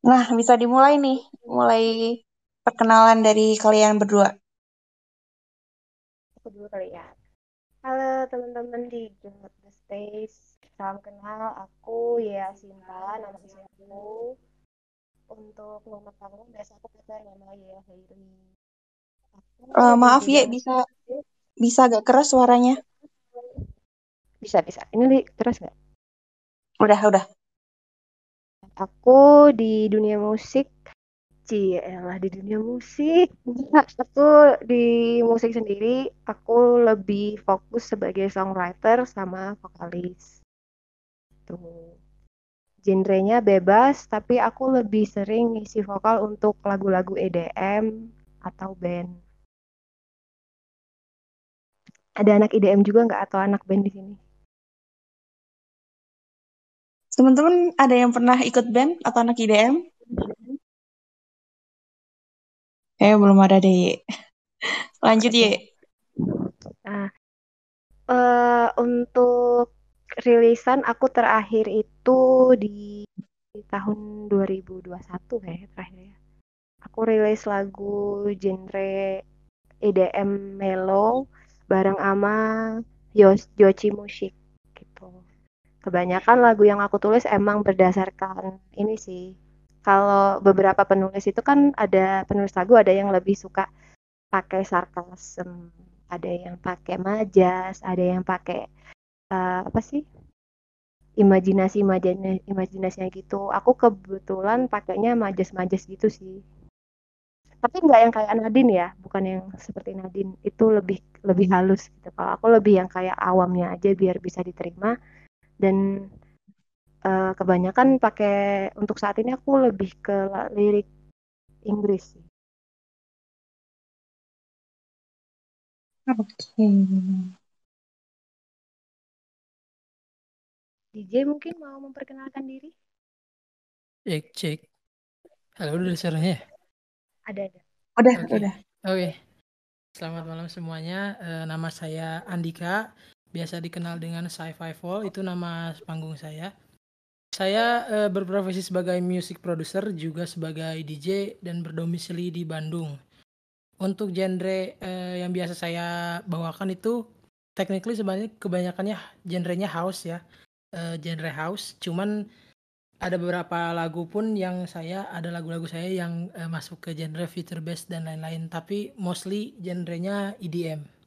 Nah, bisa dimulai nih. Mulai perkenalan dari kalian berdua. Aku dulu kali ya. Halo teman-teman di the Space. Salam kenal, aku ya Sinta, nama aku. Untuk nomor panggung biasa aku pakai nama ya Hairi. Uh, maaf ya, bisa bisa agak keras suaranya. Bisa bisa. Ini keras nggak? Udah udah. Aku di dunia musik Cielah di dunia musik. Aku di musik sendiri, aku lebih fokus sebagai songwriter sama vokalis. Tuh. Genrenya bebas, tapi aku lebih sering ngisi vokal untuk lagu-lagu EDM atau band. Ada anak EDM juga nggak atau anak band di sini? Teman-teman ada yang pernah ikut band atau anak IDM? Eh, belum ada deh. Lanjut, ya. Nah, uh, untuk rilisan aku terakhir itu di, di tahun 2021 kayak terakhir ya. Aku rilis lagu genre EDM mellow bareng ama Yos Yoshi Musik. Kebanyakan lagu yang aku tulis emang berdasarkan ini sih kalau beberapa penulis itu kan ada penulis lagu ada yang lebih suka pakai sarkasm, ada yang pakai majas, ada yang pakai uh, apa sih? imajinasi imajinasi imajinasinya gitu. Aku kebetulan pakainya majas-majas gitu sih. Tapi nggak yang kayak Nadine ya, bukan yang seperti Nadine. Itu lebih lebih halus gitu. Kalau aku lebih yang kayak awamnya aja biar bisa diterima dan uh, kebanyakan pakai untuk saat ini aku lebih ke lirik Inggris sih. Oke. Okay. DJ mungkin mau memperkenalkan diri? Cek, cek. Halo, udah suaranya? Ada, ada. Udah, okay. udah. Oke. Okay. Selamat malam semuanya. Uh, nama saya Andika. Biasa dikenal dengan Sci-Fi Fall. Itu nama panggung saya. Saya uh, berprofesi sebagai music producer juga sebagai DJ dan berdomisili di Bandung. Untuk genre uh, yang biasa saya bawakan itu technically sebenarnya kebanyakannya genrenya house ya. Uh, genre house, cuman ada beberapa lagu pun yang saya ada lagu-lagu saya yang uh, masuk ke genre feature bass dan lain-lain, tapi mostly genrenya EDM.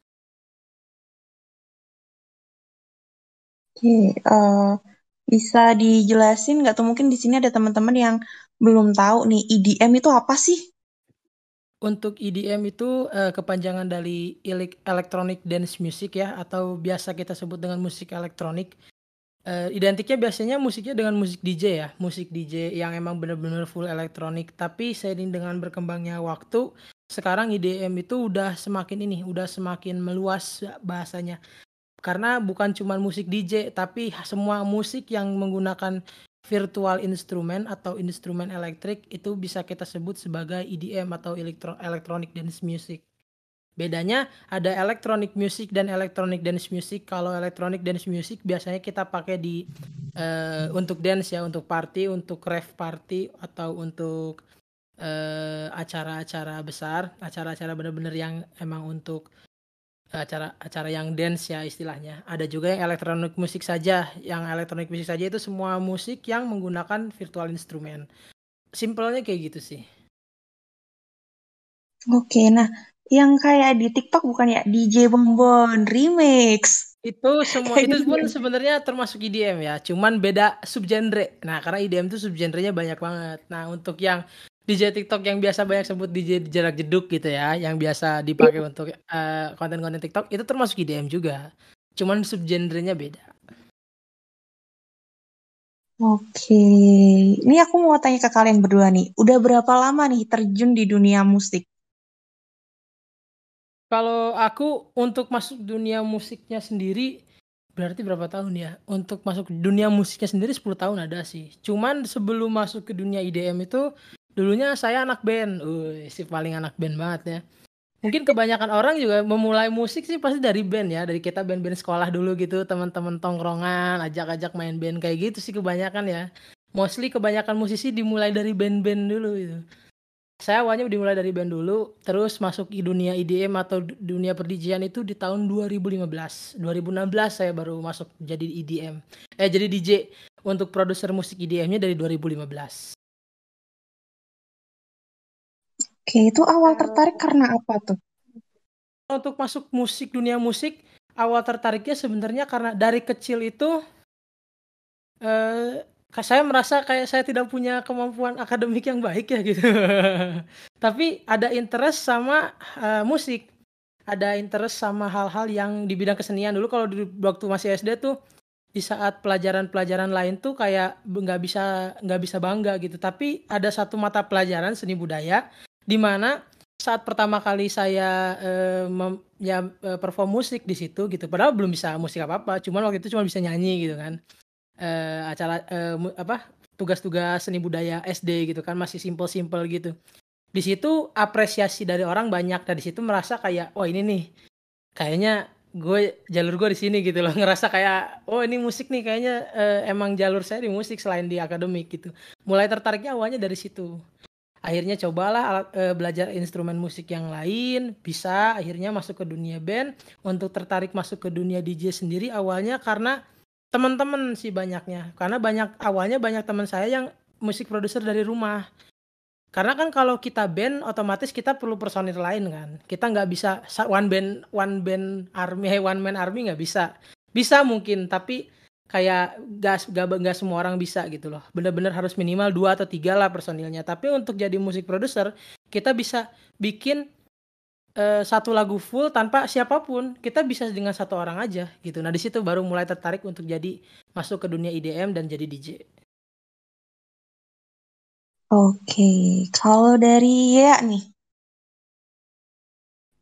Oke, uh, bisa dijelasin nggak tuh mungkin di sini ada teman-teman yang belum tahu nih EDM itu apa sih? Untuk EDM itu uh, kepanjangan dari electronic dance music ya atau biasa kita sebut dengan musik elektronik. Uh, identiknya biasanya musiknya dengan musik DJ ya, musik DJ yang emang benar-benar full elektronik. Tapi seiring dengan berkembangnya waktu, sekarang EDM itu udah semakin ini, udah semakin meluas bahasanya karena bukan cuma musik DJ tapi semua musik yang menggunakan virtual instrument atau instrumen elektrik itu bisa kita sebut sebagai EDM atau elektro electronic dance music. Bedanya ada electronic music dan electronic dance music. Kalau electronic dance music biasanya kita pakai di uh, untuk dance ya, untuk party, untuk rave party atau untuk eh, acara-acara uh, besar, acara-acara benar-benar yang emang untuk acara acara yang dance ya istilahnya. Ada juga yang elektronik musik saja. Yang elektronik musik saja itu semua musik yang menggunakan virtual instrumen. Simpelnya kayak gitu sih. Oke, nah yang kayak di TikTok bukan ya DJ Bonbon remix. Itu semua itu pun ya? sebenarnya termasuk IDM ya, cuman beda subgenre. Nah, karena IDM itu subgenrenya banyak banget. Nah, untuk yang DJ TikTok yang biasa banyak sebut DJ jarak jeduk gitu ya, yang biasa dipakai untuk konten eh, konten-konten TikTok itu termasuk IDM juga. Cuman subgenrenya beda. Oke, ini aku mau tanya ke kalian berdua nih, udah berapa lama nih terjun di dunia musik? Kalau aku untuk masuk dunia musiknya sendiri berarti berapa tahun ya? Untuk masuk dunia musiknya sendiri 10 tahun ada sih. Cuman sebelum masuk ke dunia IDM itu dulunya saya anak band, uh, si paling anak band banget ya. Mungkin kebanyakan orang juga memulai musik sih pasti dari band ya, dari kita band-band sekolah dulu gitu, teman-teman tongkrongan, ajak-ajak main band kayak gitu sih kebanyakan ya. mostly kebanyakan musisi dimulai dari band-band dulu itu saya awalnya dimulai dari band dulu, terus masuk di dunia IDM atau dunia perdijian itu di tahun 2015. 2016 saya baru masuk jadi IDM. Eh jadi DJ untuk produser musik IDM-nya dari 2015. Oke, itu awal tertarik karena apa tuh? Untuk masuk musik dunia musik, awal tertariknya sebenarnya karena dari kecil itu eh saya merasa kayak saya tidak punya kemampuan akademik yang baik ya gitu. Tapi ada interest sama uh, musik. Ada interest sama hal-hal yang di bidang kesenian dulu kalau di waktu masih SD tuh di saat pelajaran-pelajaran lain tuh kayak nggak bisa nggak bisa bangga gitu. Tapi ada satu mata pelajaran seni budaya di mana saat pertama kali saya uh, mem, ya uh, perform musik di situ gitu. Padahal belum bisa musik apa-apa, cuman waktu itu cuma bisa nyanyi gitu kan. Uh, acara uh, apa tugas-tugas seni budaya SD gitu kan masih simple-simple gitu. Di situ apresiasi dari orang banyak dari situ merasa kayak oh ini nih kayaknya gue jalur gue di sini gitu loh. Ngerasa kayak oh ini musik nih kayaknya uh, emang jalur saya di musik selain di akademik gitu. Mulai tertariknya awalnya dari situ akhirnya cobalah alat, uh, belajar instrumen musik yang lain. Bisa akhirnya masuk ke dunia band. Untuk tertarik masuk ke dunia DJ sendiri awalnya karena teman-teman sih banyaknya. Karena banyak awalnya banyak teman saya yang musik produser dari rumah. Karena kan kalau kita band otomatis kita perlu personil lain kan. Kita nggak bisa one band one band army one man army nggak bisa. Bisa mungkin tapi kayak gas gak, gak semua orang bisa gitu loh. Bener-bener harus minimal dua atau tiga lah personilnya. Tapi untuk jadi musik produser kita bisa bikin uh, satu lagu full tanpa siapa pun. Kita bisa dengan satu orang aja gitu. Nah di situ baru mulai tertarik untuk jadi masuk ke dunia IDM dan jadi DJ Oke, kalau dari ya nih,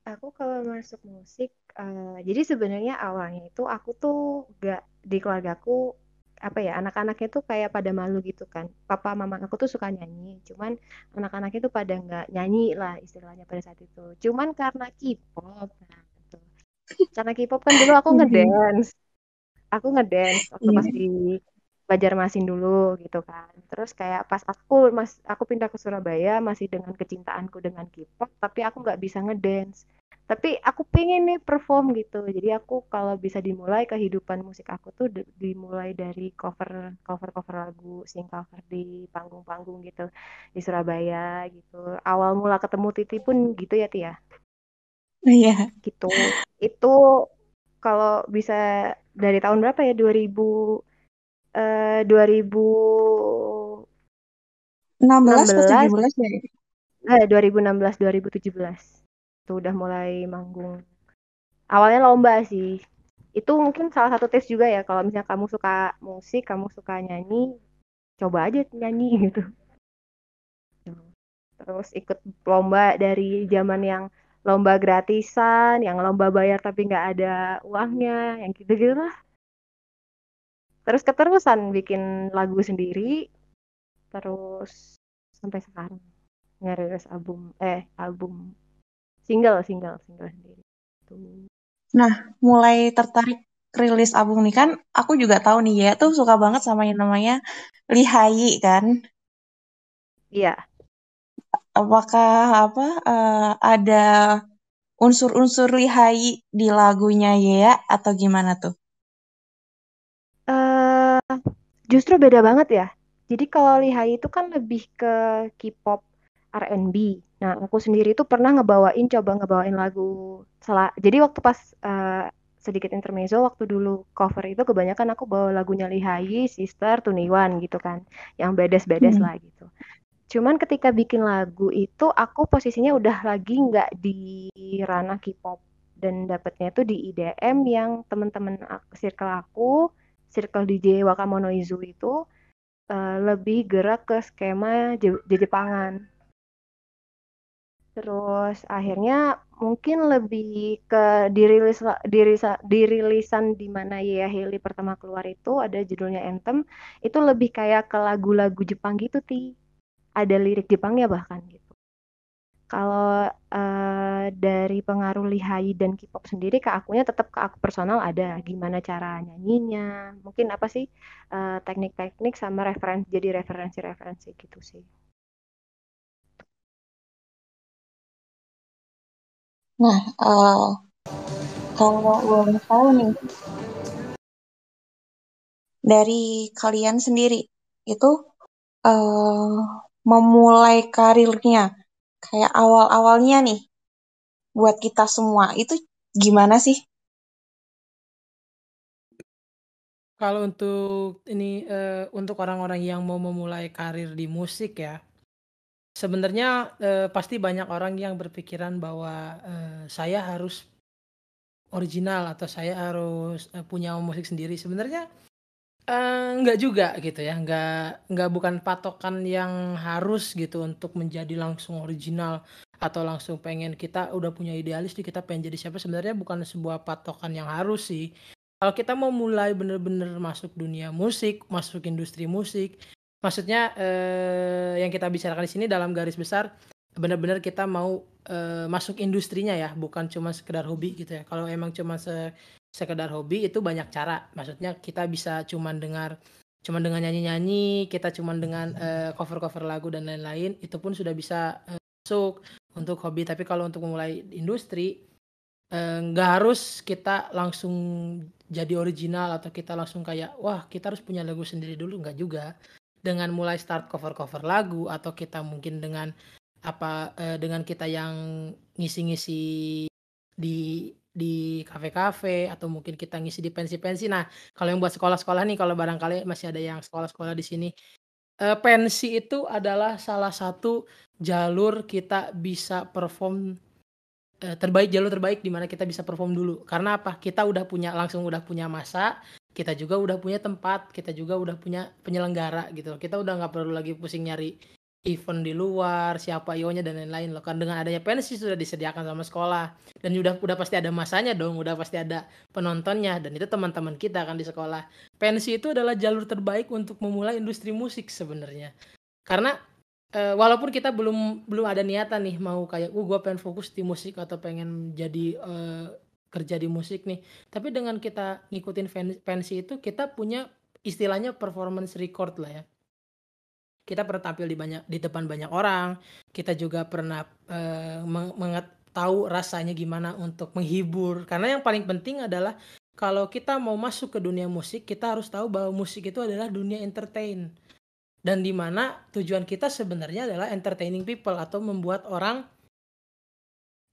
aku kalau masuk musik, uh, jadi sebenarnya awalnya itu aku tuh gak di keluargaku apa ya anak-anaknya tuh kayak pada malu gitu kan. Papa mama aku tuh suka nyanyi cuman anak-anaknya tuh pada nggak nyanyi lah istilahnya pada saat itu. Cuman karena K-pop nah gitu. karena K-pop kan dulu aku ngedance. Aku ngedance waktu pas iya. di Banjarmasin dulu gitu kan. Terus kayak pas aku mas aku pindah ke Surabaya masih dengan kecintaanku dengan K-pop tapi aku nggak bisa ngedance tapi aku pengen nih perform gitu. Jadi aku kalau bisa dimulai kehidupan musik aku tuh dimulai dari cover cover cover lagu sing cover di panggung-panggung gitu di Surabaya gitu. Awal mula ketemu Titi pun gitu ya Tia iya. Gitu. Itu kalau bisa dari tahun berapa ya? 2000 eh 2000 16 17 ya? Eh, 2016 2017 tuh udah mulai manggung. Awalnya lomba sih. Itu mungkin salah satu tes juga ya kalau misalnya kamu suka musik kamu suka nyanyi coba aja nyanyi gitu. Terus ikut lomba dari zaman yang lomba gratisan yang lomba bayar tapi nggak ada uangnya yang gitu-gitu lah. Terus keterusan bikin lagu sendiri terus sampai sekarang ngerilis album eh album single single single sendiri. Tuh nah mulai tertarik rilis album nih kan aku juga tahu nih ya tuh suka banget sama yang namanya Lihai kan? Iya. Apakah apa uh, ada unsur-unsur Lihai di lagunya ya atau gimana tuh? Uh, justru beda banget ya. Jadi kalau Lihai itu kan lebih ke K-pop R&B. Nah, aku sendiri tuh pernah ngebawain, coba ngebawain lagu salah. Jadi waktu pas uh, sedikit intermezzo, waktu dulu cover itu kebanyakan aku bawa lagunya Lihai, Sister, Tuniwan gitu kan, yang bedes-bedes hmm. lah gitu. Cuman ketika bikin lagu itu, aku posisinya udah lagi nggak di ranah K-pop dan dapetnya itu di IDM yang temen-temen circle aku, circle DJ Wakamonoizu itu uh, lebih gerak ke skema Jepangan Terus akhirnya mungkin lebih ke dirilis dirilis dirilisan di mana ya Haley pertama keluar itu ada judulnya Anthem itu lebih kayak ke lagu-lagu Jepang gitu ti. Ada lirik Jepangnya bahkan gitu. Kalau uh, dari pengaruh lihai dan K-pop sendiri ke akunya tetap ke aku personal ada. Gimana cara nyanyinya mungkin apa sih uh, teknik-teknik sama referensi jadi referensi-referensi gitu sih nah uh, kalau boleh tahu nih dari kalian sendiri itu uh, memulai karirnya kayak awal-awalnya nih buat kita semua itu gimana sih? Kalau untuk ini uh, untuk orang-orang yang mau memulai karir di musik ya, sebenarnya uh, pasti banyak orang yang berpikiran bahwa uh, saya harus original atau saya harus uh, punya musik sendiri. Sebenarnya Uh, enggak juga gitu ya, enggak enggak bukan patokan yang harus gitu untuk menjadi langsung original atau langsung pengen kita udah punya idealis nih kita pengen jadi siapa sebenarnya bukan sebuah patokan yang harus sih. Kalau kita mau mulai bener-bener masuk dunia musik, masuk industri musik, maksudnya uh, yang kita bicarakan di sini dalam garis besar benar-benar kita mau uh, masuk industrinya ya, bukan cuma sekedar hobi gitu ya. Kalau emang cuma se sekedar hobi itu banyak cara. Maksudnya kita bisa cuman dengar cuman dengan nyanyi-nyanyi kita cuman dengan uh, cover-cover lagu dan lain-lain itu pun sudah bisa uh, masuk untuk hobi. Tapi kalau untuk memulai industri eh, nggak uh, harus kita langsung jadi original atau kita langsung kayak wah kita harus punya lagu sendiri dulu. Nggak juga dengan mulai start cover-cover lagu atau kita mungkin dengan apa uh, dengan kita yang ngisi-ngisi di di kafe-kafe atau mungkin kita ngisi di pensi-pensi. Nah, kalau yang buat sekolah-sekolah nih, kalau barangkali masih ada yang sekolah-sekolah di sini, uh, pensi itu adalah salah satu jalur kita bisa perform uh, terbaik, jalur terbaik di mana kita bisa perform dulu. Karena apa? Kita udah punya langsung udah punya masa, kita juga udah punya tempat, kita juga udah punya penyelenggara gitu. Kita udah nggak perlu lagi pusing nyari event di luar, siapa ionya dan lain-lain loh. Kan dengan adanya pensi sudah disediakan sama sekolah dan udah udah pasti ada masanya dong, udah pasti ada penontonnya dan itu teman-teman kita kan di sekolah. Pensi itu adalah jalur terbaik untuk memulai industri musik sebenarnya. Karena e, walaupun kita belum belum ada niatan nih mau kayak, "Uh, gue pengen fokus di musik atau pengen jadi e, kerja di musik nih." Tapi dengan kita ngikutin pensi itu kita punya istilahnya performance record lah ya. Kita pernah tampil di banyak di depan banyak orang. Kita juga pernah menget tahu rasanya gimana untuk menghibur. Karena yang paling penting adalah kalau kita mau masuk ke dunia musik kita harus tahu bahwa musik itu adalah dunia entertain. Dan di mana tujuan kita sebenarnya adalah entertaining people atau membuat orang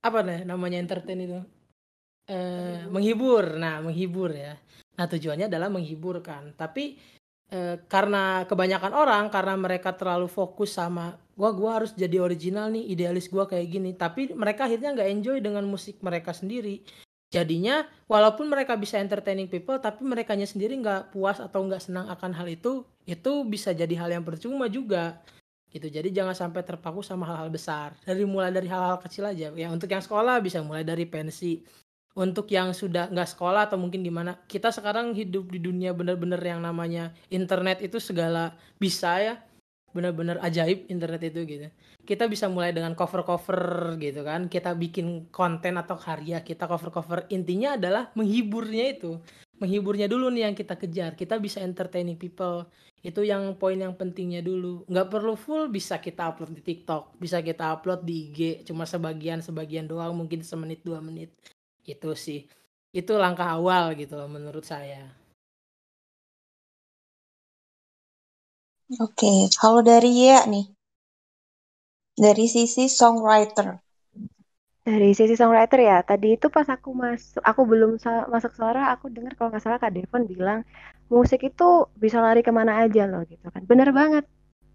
apa namanya entertain itu eh, menghibur. nah menghibur ya. Nah tujuannya adalah menghibur kan tapi Eh, karena kebanyakan orang karena mereka terlalu fokus sama gua gua harus jadi original nih idealis gua kayak gini. Tapi mereka akhirnya nggak enjoy dengan musik mereka sendiri. Jadinya walaupun mereka bisa entertaining people tapi mereka sendiri nggak puas atau nggak senang akan hal itu itu bisa jadi hal yang percuma juga. Gitu. Jadi jangan sampai terpaku sama hal-hal besar. Dari mulai dari hal-hal kecil aja. Ya untuk yang sekolah bisa mulai dari pensi untuk yang sudah nggak sekolah atau mungkin di mana kita sekarang hidup di dunia benar-benar yang namanya internet itu segala bisa ya. Benar-benar ajaib internet itu gitu. Kita bisa mulai dengan cover-cover gitu kan. Kita bikin konten atau karya kita cover-cover. Intinya adalah menghiburnya itu. Menghiburnya dulu nih yang kita kejar. Kita bisa entertaining people. Itu yang poin yang pentingnya dulu. Nggak perlu full bisa kita upload di TikTok bisa kita upload di IG cuma sebagian sebagian doang mungkin semenit dua menit itu sih. Itu langkah awal gitu loh menurut saya. Oke kalau dari ya nih. Dari sisi songwriter. Dari sisi songwriter ya tadi itu pas aku masuk aku belum masuk suara aku dengar kalau nggak salah kak Devon bilang musik itu bisa lari ke mana aja loh gitu kan. Bener banget.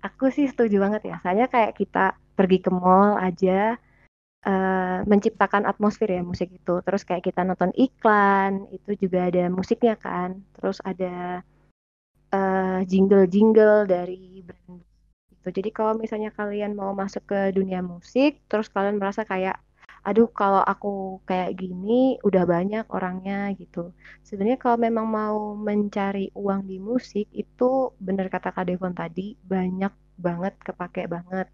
Aku sih setuju banget ya. Soalnya kayak kita pergi ke mall aja uh, menciptakan atmosfer ya musik itu. Terus kayak kita nonton iklan, itu juga ada musiknya kan. Terus ada uh, jingle-jingle dari brand itu. Jadi kalau misalnya kalian mau masuk ke dunia musik, terus kalian merasa kayak aduh kalau aku kayak gini udah banyak orangnya gitu. Sebenarnya kalau memang mau mencari uang di musik itu bener kata Kak Devon tadi banyak banget kepake banget.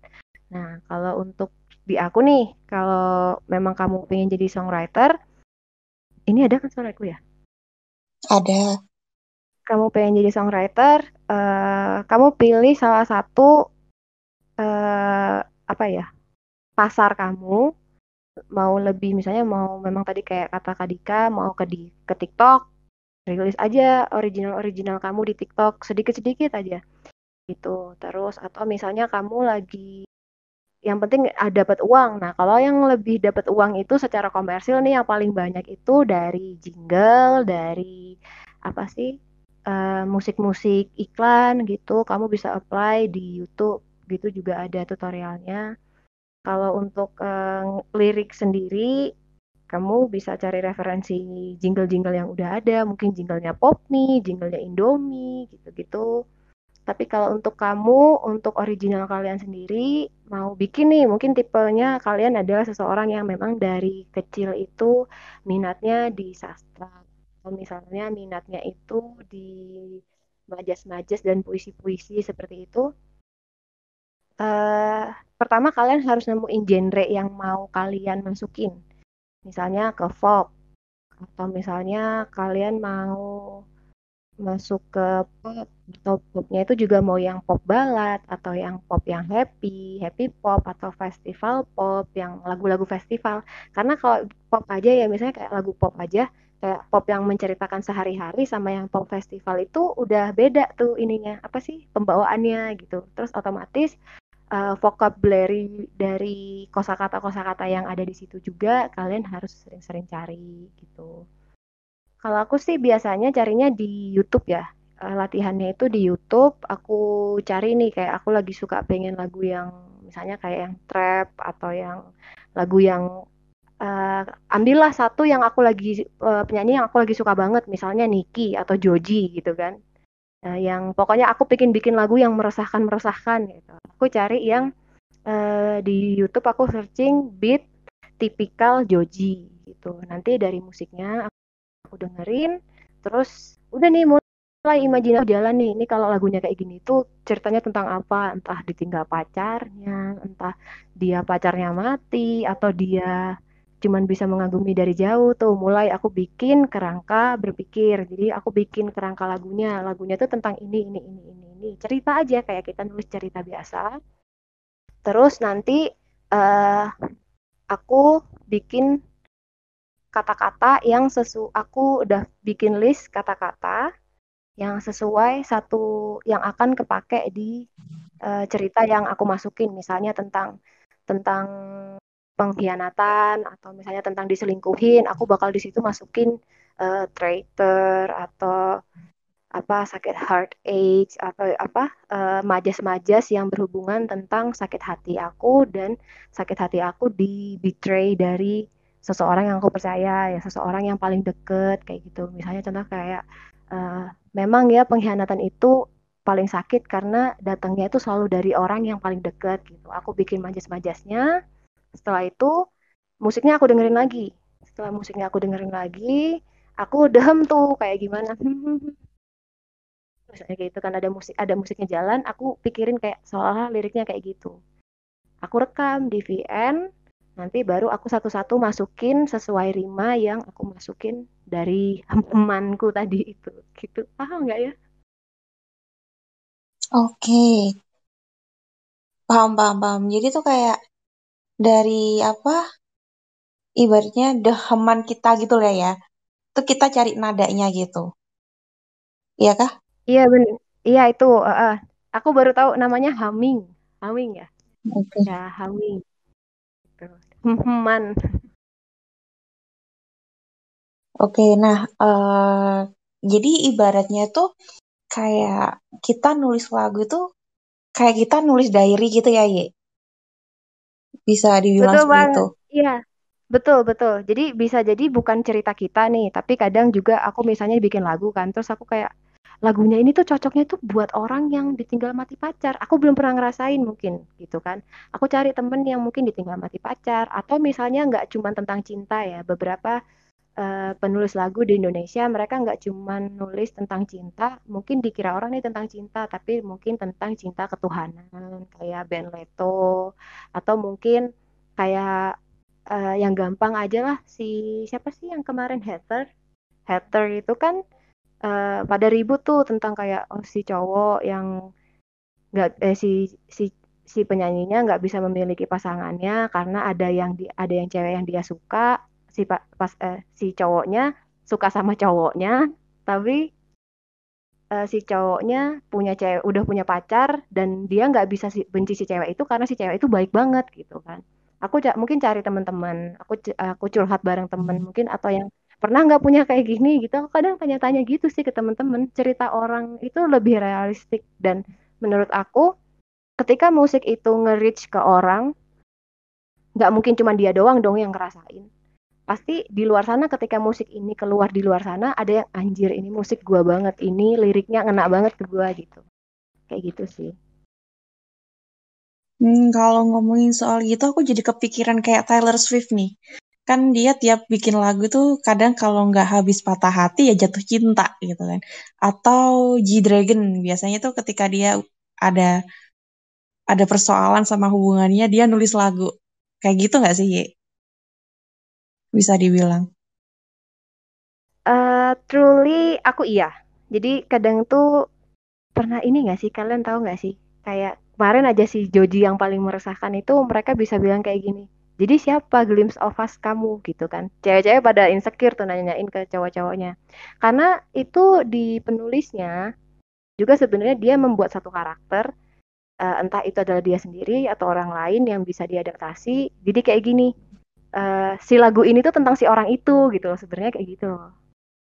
Nah, kalau untuk di aku nih, kalau memang kamu pengen jadi songwriter, ini ada kan suaraku ya? Ada. Kamu pengen jadi songwriter, uh, kamu pilih salah satu uh, apa ya pasar kamu mau lebih misalnya mau memang tadi kayak kata Kadika mau ke di ke TikTok rilis aja original original kamu di TikTok sedikit sedikit aja gitu terus atau misalnya kamu lagi yang penting dapat uang. Nah, kalau yang lebih dapat uang itu secara komersil nih yang paling banyak itu dari jingle, dari apa sih musik musik-musik iklan gitu. Kamu bisa apply di YouTube gitu juga ada tutorialnya. Kalau untuk uh, lirik sendiri, kamu bisa cari referensi jingle-jingle yang udah ada, mungkin jinglenya Popme, jinglenya Indomie, gitu-gitu. Tapi kalau untuk kamu, untuk original kalian sendiri, mau bikin nih, mungkin tipenya kalian adalah seseorang yang memang dari kecil itu minatnya di sastra. Atau misalnya minatnya itu di majas-majas dan puisi-puisi seperti itu. Uh, pertama kalian harus nemuin genre yang mau kalian masukin. Misalnya ke folk. Atau misalnya kalian mau masuk ke pop atau popnya itu juga mau yang pop balad atau yang pop yang happy, happy pop atau festival pop yang lagu-lagu festival. Karena kalau pop aja ya misalnya kayak lagu pop aja kayak pop yang menceritakan sehari-hari sama yang pop festival itu udah beda tuh ininya apa sih pembawaannya gitu. Terus otomatis uh, vocabulary dari kosakata-kosakata yang ada di situ juga kalian harus sering-sering cari gitu. Kalau aku sih biasanya carinya di YouTube ya. Uh, latihannya itu di YouTube. Aku cari nih kayak aku lagi suka pengen lagu yang misalnya kayak yang trap atau yang lagu yang uh, ambillah satu yang aku lagi uh, penyanyi yang aku lagi suka banget misalnya Niki atau Joji gitu kan. Uh, yang pokoknya aku bikin bikin lagu yang meresahkan meresahkan gitu. Aku cari yang uh, di YouTube aku searching beat tipikal Joji gitu. Nanti dari musiknya aku dengerin terus udah nih mulai imajinasi jalan nih ini kalau lagunya kayak gini tuh ceritanya tentang apa? Entah ditinggal pacarnya entah dia pacarnya mati atau dia cuman bisa mengagumi dari jauh tuh. Mulai aku bikin kerangka berpikir jadi aku bikin kerangka lagunya. Lagunya tuh tentang ini ini ini ini ini. Cerita aja kayak kita nulis cerita biasa. Terus nanti uh, aku bikin kata-kata yang sesu aku udah bikin list kata-kata yang sesuai satu yang akan kepake di uh, cerita yang aku masukin. Misalnya tentang tentang pengkhianatan atau misalnya tentang diselingkuhin aku bakal di situ masukin uh, traitor atau apa sakit heartache atau apa uh, majas-majas yang berhubungan tentang sakit hati aku dan sakit hati aku di betray dari seseorang yang aku percaya ya seseorang yang paling deket kayak gitu. Misalnya contoh kayak uh, memang ya pengkhianatan itu paling sakit karena datangnya itu selalu dari orang yang paling deket gitu. Aku bikin majas-majasnya setelah itu musiknya aku dengerin lagi. Setelah musiknya aku dengerin lagi aku dehem tuh kayak gimana. Misalnya kayak gitu kan ada musik ada musiknya jalan aku pikirin kayak seolah liriknya kayak gitu. Aku rekam di VN nanti baru aku satu-satu masukin sesuai rima yang aku masukin dari temanku tadi itu. Gitu. Paham nggak ya? Oke. Paham paham paham. Jadi tuh kayak dari apa? Ibaratnya deheman kita gitu lah ya. Tuh kita cari nadanya gitu. Iya kah? Iya benar iya itu uh, uh. aku baru tahu namanya humming humming ya? Okay. ya humming Man. Oke, nah uh, jadi ibaratnya tuh kayak kita nulis lagu tuh kayak kita nulis diary gitu ya, Ye? Bisa dibilang betul seperti itu. Iya, betul betul. Jadi bisa jadi bukan cerita kita nih, tapi kadang juga aku misalnya bikin lagu kan, terus aku kayak lagunya ini tuh cocoknya tuh buat orang yang ditinggal mati pacar. Aku belum pernah ngerasain mungkin gitu kan. Aku cari temen yang mungkin ditinggal mati pacar atau misalnya nggak cuma tentang cinta ya. Beberapa uh, penulis lagu di Indonesia mereka nggak cuma nulis tentang cinta, mungkin dikira orang nih tentang cinta, tapi mungkin tentang cinta ketuhanan kayak Ben Leto atau mungkin kayak uh, yang gampang aja lah si siapa sih yang kemarin hater hater itu kan uh, pada ribut tuh tentang kayak oh si cowok yang nggak eh, si si si penyanyinya nggak bisa memiliki pasangannya karena ada yang di ada yang cewek yang dia suka si pas eh, si cowoknya suka sama cowoknya tapi uh, si cowoknya punya cewek udah punya pacar dan dia nggak bisa si, benci si cewek itu karena si cewek itu baik banget gitu kan aku mungkin cari teman-teman aku aku curhat bareng temen hmm. mungkin atau yang pernah nggak punya kayak gini? Gitu. Kadang tanya-tanya gitu sih ke teman-teman cerita orang itu lebih realistik. Dan menurut aku ketika musik itu nge-reach ke orang nggak mungkin cuma dia doang dong yang ngerasain. Pasti di luar sana ketika musik ini keluar di luar sana ada yang anjir ini musik gua banget. Ini liriknya ngena banget ke gua gitu. Kayak gitu sih. Hmm, kalau ngomongin soal gitu aku jadi kepikiran kayak Taylor Swift nih. Kan dia tiap bikin lagu tuh kadang kalau nggak habis patah hati ya jatuh cinta gitu kan. Atau G-Dragon biasanya tuh ketika dia ada ada persoalan sama hubungannya dia nulis lagu. Kayak gitu nggak sih, Ye? Bisa dibilang. Uh, truly aku iya. Jadi kadang tuh pernah ini nggak sih kalian tahu nggak sih kayak kemarin aja si Joji yang paling meresahkan itu mereka bisa bilang kayak gini jadi siapa glimpse of us kamu gitu kan cewek-cewek pada insecure tuh nanyain ke cowok-cowoknya karena itu di penulisnya juga sebenarnya dia membuat satu karakter uh, entah itu adalah dia sendiri atau orang lain yang bisa diadaptasi jadi kayak gini uh, si lagu ini tuh tentang si orang itu gitu loh sebenarnya kayak gitu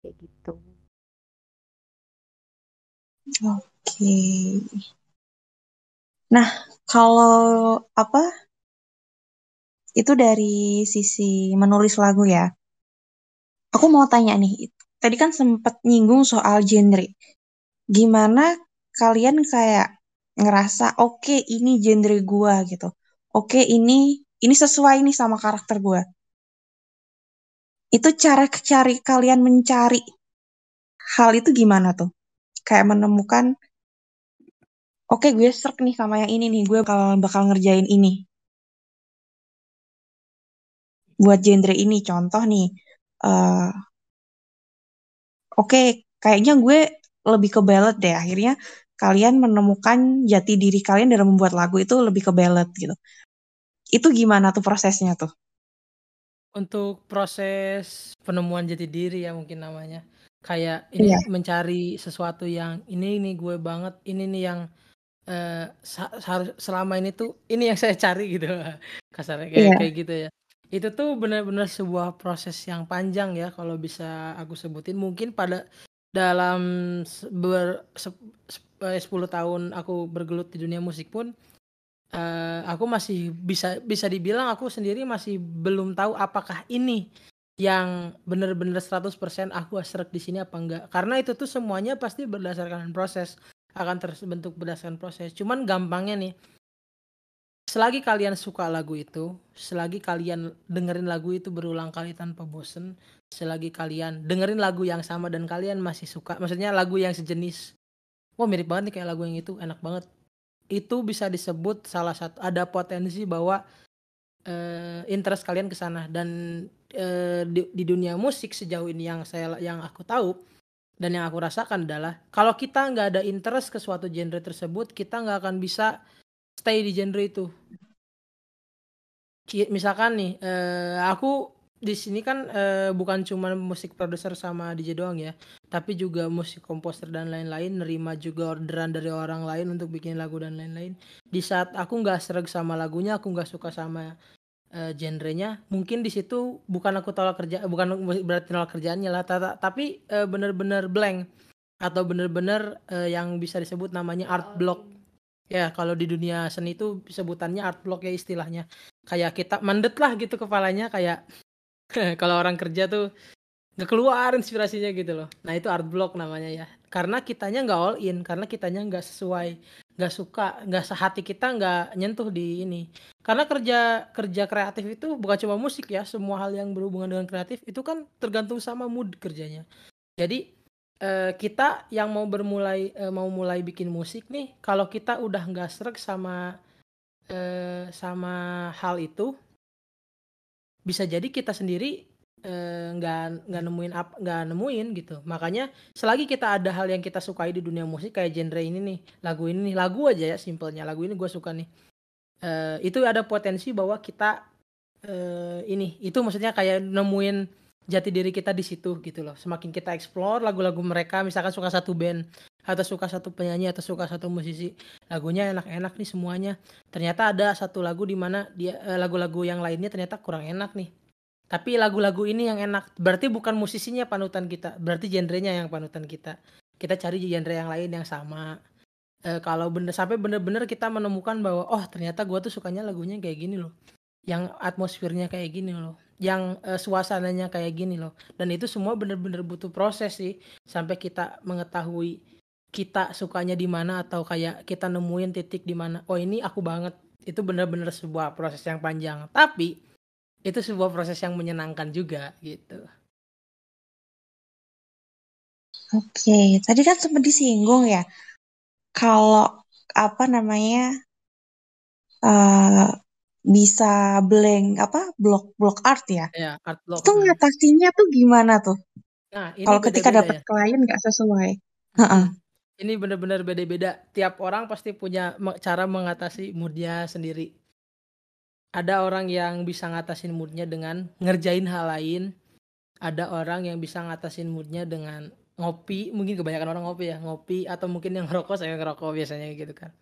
kayak gitu oke okay. Nah, kalau apa? Itu dari sisi menulis lagu ya. Aku mau tanya nih, tadi kan sempat nyinggung soal genre. Gimana kalian kayak ngerasa oke okay, ini genre gua gitu. Oke, okay, ini ini sesuai nih sama karakter gua. Itu cara cari kalian mencari hal itu gimana tuh? Kayak menemukan oke gue serk nih sama yang ini nih gue bakal bakal ngerjain ini buat genre ini. Contoh nih uh, oke kayaknya gue lebih ke ballad deh. Akhirnya kalian menemukan jati diri kalian dalam membuat lagu itu lebih ke ballad gitu. Itu gimana tuh prosesnya tuh? Untuk proses penemuan jati diri ya mungkin namanya. Kayak ini yeah. mencari sesuatu yang ini nih gue banget ini nih yang uh, selama ini tuh ini yang saya cari gitu. Kasarnya kayak yeah. kayak gitu ya itu tuh benar-benar sebuah proses yang panjang ya kalau bisa aku sebutin mungkin pada dalam ber, se, se, 10 eh, tahun aku bergelut di dunia musik pun uh, aku masih bisa bisa dibilang aku sendiri masih belum tahu apakah ini yang benar-benar 100% aku serak di sini apa enggak karena itu tuh semuanya pasti berdasarkan proses akan terbentuk berdasarkan proses. Cuman gampangnya nih, selagi kalian suka lagu itu, selagi kalian dengerin lagu itu berulang kali tanpa bosen, selagi kalian dengerin lagu yang sama dan kalian masih suka, maksudnya lagu yang sejenis, wah mirip banget nih kayak lagu yang itu, enak banget. Itu bisa disebut salah satu ada potensi bahwa uh, interest kalian ke sana dan uh, di, di dunia musik sejauh ini yang saya yang aku tahu dan yang aku rasakan adalah kalau kita nggak ada interest ke suatu genre tersebut, kita nggak akan bisa stay di genre itu. Misalkan nih, eh, aku di sini kan eh, bukan cuma musik produser sama DJ doang ya, tapi juga musik komposer dan lain-lain, nerima juga orderan dari orang lain untuk bikin lagu dan lain-lain. Di saat aku nggak serag sama lagunya, aku nggak suka sama uh, genrenya mungkin di situ bukan aku tolak kerja bukan berarti nolak kerjaannya lah tapi uh, bener-bener blank atau bener-bener uh, yang bisa disebut namanya art block ya kalau di dunia seni itu sebutannya art block ya istilahnya. Kayak kita mandet lah gitu kepalanya kayak kalau orang kerja tuh nggak keluar inspirasinya gitu loh. Nah itu art block namanya ya. Karena kitanya nggak all in karena kitanya nggak sesuai nggak suka nggak sehati kita nggak nyentuh di ini. Karena kerja kerja kreatif itu bukan cuma musik ya semua hal yang berhubungan dengan kreatif itu kan tergantung sama mood kerjanya. Jadi eh, kita yang mau bermulai eh, mau mulai bikin musik nih kalau kita udah nggak serak sama eh, sama hal itu bisa jadi kita sendiri eh, nggak nggak nemuin apa nggak nemuin gitu. Makanya selagi kita ada hal yang kita sukai di dunia musik kayak genre ini nih lagu ini nih lagu aja ya simpelnya. Lagu ini gue suka nih. Eh, itu ada potensi bahwa kita eh, ini itu maksudnya kayak nemuin jati diri kita di situ gitu loh. Semakin kita explore lagu-lagu mereka misalkan suka satu band atau suka satu penyanyi atau suka satu musisi lagunya enak-enak nih semuanya. Ternyata ada satu lagu di mana dia eh, lagu-lagu yang lainnya ternyata kurang enak nih. Tapi lagu-lagu ini yang enak berarti bukan musisinya panutan kita berarti genrenya yang panutan kita. Kita cari genre yang lain yang sama. E, kalau bener sampai bener-bener kita menemukan bahwa oh ternyata gue tuh sukanya lagunya kayak gini loh. Yang atmosfernya kayak gini loh yang e, suasananya kayak gini loh. Dan itu semua bener-bener butuh proses sih sampai kita mengetahui kita sukanya di mana atau kayak kita nemuin titik di mana oh ini aku banget. Itu benar-benar sebuah proses yang panjang. Tapi itu sebuah proses yang menyenangkan juga gitu. Oke tadi kan sempat disinggung ya kalau apa namanya uh, bisa blank apa blok blok art ya, ya art block. itu ngatasinya tuh gimana tuh nah, kalau ketika dapat ya? klien nggak sesuai hmm ini benar-benar beda-beda. Tiap orang pasti punya cara mengatasi moodnya sendiri. Ada orang yang bisa ngatasin moodnya dengan ngerjain hal lain. Ada orang yang bisa ngatasin moodnya dengan ngopi. Mungkin kebanyakan orang ngopi ya, ngopi atau mungkin yang ngerokok saya ngerokok biasanya gitu kan.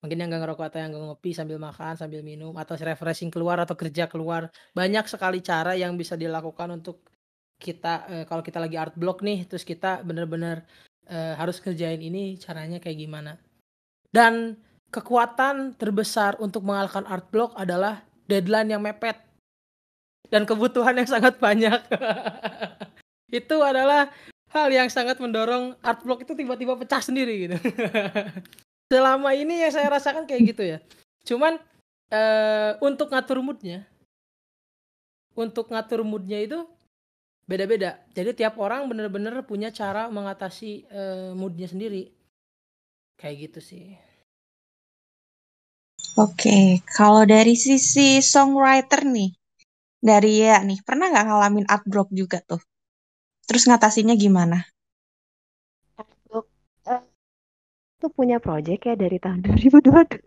Mungkin yang gak ngerokok atau yang gak ngopi sambil makan, sambil minum atau refreshing keluar atau kerja keluar. Banyak sekali cara yang bisa dilakukan untuk kita eh, kalau kita lagi art block nih, terus kita bener-bener uh, harus kerjain ini caranya kayak gimana. Dan kekuatan terbesar untuk mengalahkan art block adalah deadline yang mepet dan kebutuhan yang sangat banyak. itu adalah hal yang sangat mendorong art block itu tiba-tiba pecah sendiri gitu. Selama ini yang saya rasakan kayak gitu ya. Cuman uh, untuk ngatur moodnya, untuk ngatur moodnya itu beda-beda. Jadi tiap orang bener-bener punya cara mengatasi uh, moodnya sendiri. Kayak gitu sih. Oke, kalau dari sisi songwriter nih, dari ya nih, pernah nggak ngalamin art block juga tuh? Terus ngatasinnya gimana? Art block uh, itu punya project ya dari tahun 2022.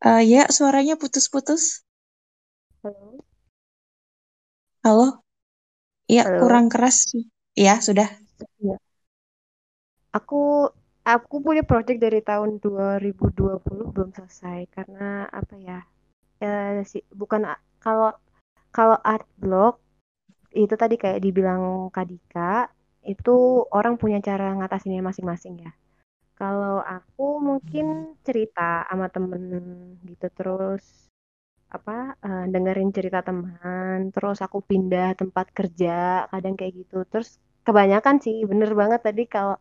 Uh, ya, suaranya putus-putus. Halo? Halo? Iya, kurang keras. Iya, sudah. Iya. Aku aku punya project dari tahun 2020 belum selesai karena apa ya? Eh, si, bukan kalau kalau art block itu tadi kayak dibilang Kadika itu orang punya cara ngatasinnya masing-masing ya. Kalau aku mungkin cerita sama temen gitu terus apa uh, dengerin cerita teman terus aku pindah tempat kerja kadang kayak gitu. Terus kebanyakan sih bener banget tadi kalau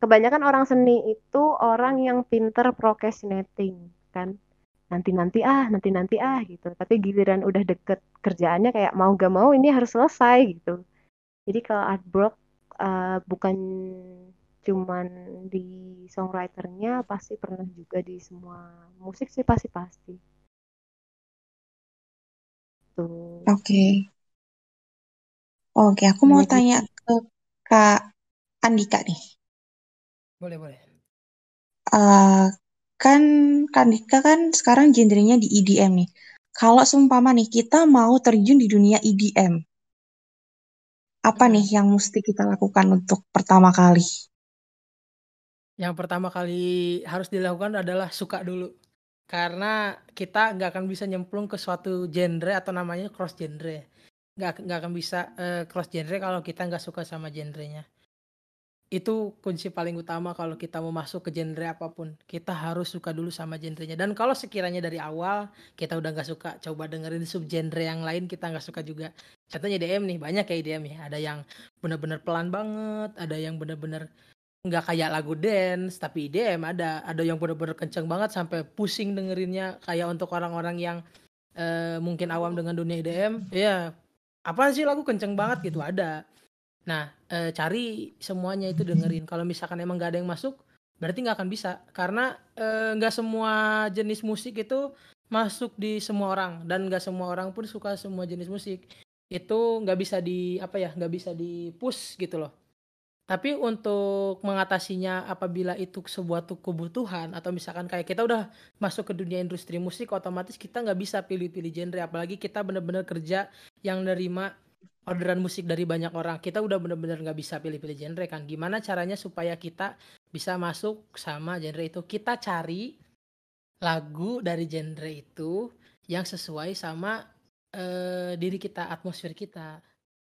kebanyakan orang seni itu orang yang pinter procrastinating kan nanti nanti ah nanti nanti ah gitu tapi giliran udah deket kerjaannya kayak mau gak mau ini harus selesai gitu jadi kalau art block uh, bukan cuman di songwriternya pasti pernah juga di semua musik sih pasti pasti gitu. Oke. Oke, aku mau gitu. tanya ke Kak Andika nih. Boleh, boleh. Uh, kan Kak Andika kan sekarang genrenya di EDM nih. Kalau seumpama nih kita mau terjun di dunia EDM, apa hmm. nih yang mesti kita lakukan untuk pertama kali? Yang pertama kali harus dilakukan adalah suka dulu karena kita nggak akan bisa nyemplung ke suatu genre atau namanya cross genre nggak nggak akan bisa uh, cross genre kalau kita nggak suka sama genrenya itu kunci paling utama kalau kita mau masuk ke genre apa pun. Kita harus suka dulu sama genrenya. Dan kalau sekiranya dari awal kita udah nggak suka coba dengerin sub genre yang lain kita nggak suka juga. Contohnya DM nih banyak kayak DM nih ada yang benar-benar pelan banget ada yang benar-benar nggak kayak lagu dance tapi IDM ada. Ada yang bener-bener kenceng banget sampai pusing dengerinnya kayak untuk orang-orang yang uh, mungkin awam dengan dunia IDM ya apa sih lagu kenceng banget gitu ada nah uh, cari semuanya itu dengerin. Kalau misalkan emang nggak ada yang masuk berarti nggak akan bisa. Karena eh, nggak semua jenis musik itu masuk di semua orang. Dan nggak semua orang pun suka semua jenis musik. Itu nggak bisa di apa ya nggak bisa di push gitu loh. Tapi untuk mengatasinya apabila itu sebuah kebutuhan atau misalkan kayak kita udah masuk ke dunia industri musik otomatis kita nggak bisa pilih-pilih genre. Apalagi kita bener-bener kerja yang nerima orderan musik dari banyak orang. Kita udah bener-bener nggak bisa pilih-pilih genre kan gimana caranya supaya kita bisa masuk sama genre itu? Kita cari lagu dari genre itu yang sesuai sama uh, diri kita atmosfer kita.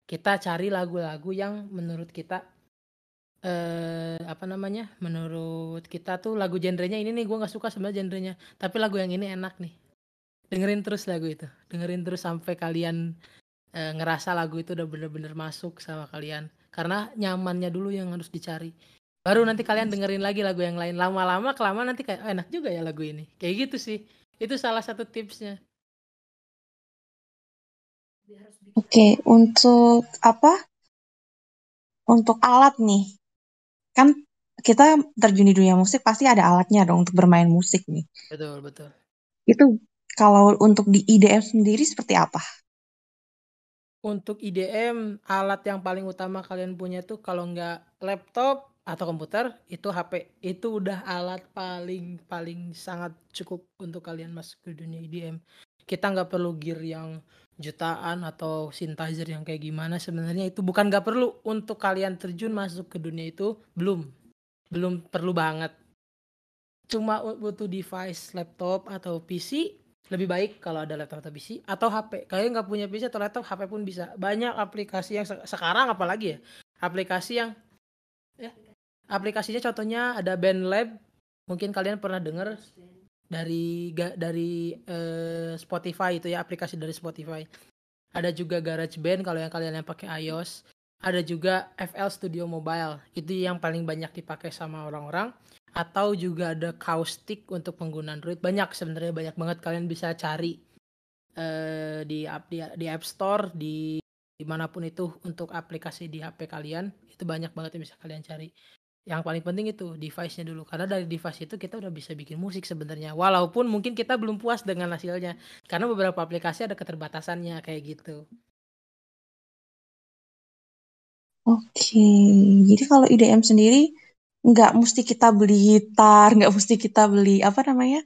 Kita cari lagu-lagu yang menurut kita eh apa namanya menurut kita tuh lagu genrenya ini nih gue nggak suka sebenarnya genrenya tapi lagu yang ini enak nih. Dengerin terus lagu itu. Dengerin terus sampai kalian eh, ngerasa lagu itu udah bener-bener masuk sama kalian karena nyamannya dulu yang harus dicari baru nanti kalian dengerin lagi lagu yang lain lama-lama kelamaan nanti kayak oh, enak juga ya lagu ini kayak gitu sih itu salah satu tipsnya Oke, untuk apa? Untuk alat nih, kan kita terjun di dunia musik pasti ada alatnya dong untuk bermain musik nih. Betul, betul. Itu kalau untuk di IDM sendiri seperti apa? Untuk IDM, alat yang paling utama kalian punya tuh kalau nggak laptop atau komputer, itu HP. Itu udah alat paling paling sangat cukup untuk kalian masuk ke dunia IDM. Kita nggak perlu gear yang jutaan atau synthesizer yang kayak gimana sebenarnya itu bukan nggak perlu untuk kalian terjun masuk ke dunia itu belum belum perlu banget cuma butuh device laptop atau PC lebih baik kalau ada laptop atau PC atau HP kalian nggak punya PC atau laptop HP pun bisa banyak aplikasi yang sekarang apalagi ya aplikasi yang ya aplikasinya contohnya ada BandLab mungkin kalian pernah dengar dari dari uh, Spotify itu ya aplikasi dari Spotify. Ada juga GarageBand kalau yang kalian yang pakai iOS. Ada juga FL Studio Mobile. Itu yang paling banyak dipakai sama orang-orang. Atau juga ada Caustic untuk pengguna Android. Banyak sebenarnya banyak banget. Kalian bisa cari uh, di di, di App Store di di mana pun itu untuk aplikasi di HP kalian. Itu banyak banget yang bisa kalian cari. Yang paling penting itu device-nya dulu. Karena dari device itu kita udah bisa bikin musik sebenarnya. Walaupun mungkin kita belum puas dengan hasilnya. Karena beberapa aplikasi ada keterbatasannya kayak gitu. Oke, jadi kalau IDM sendiri nggak mesti kita beli gitar, nggak mesti kita beli apa namanya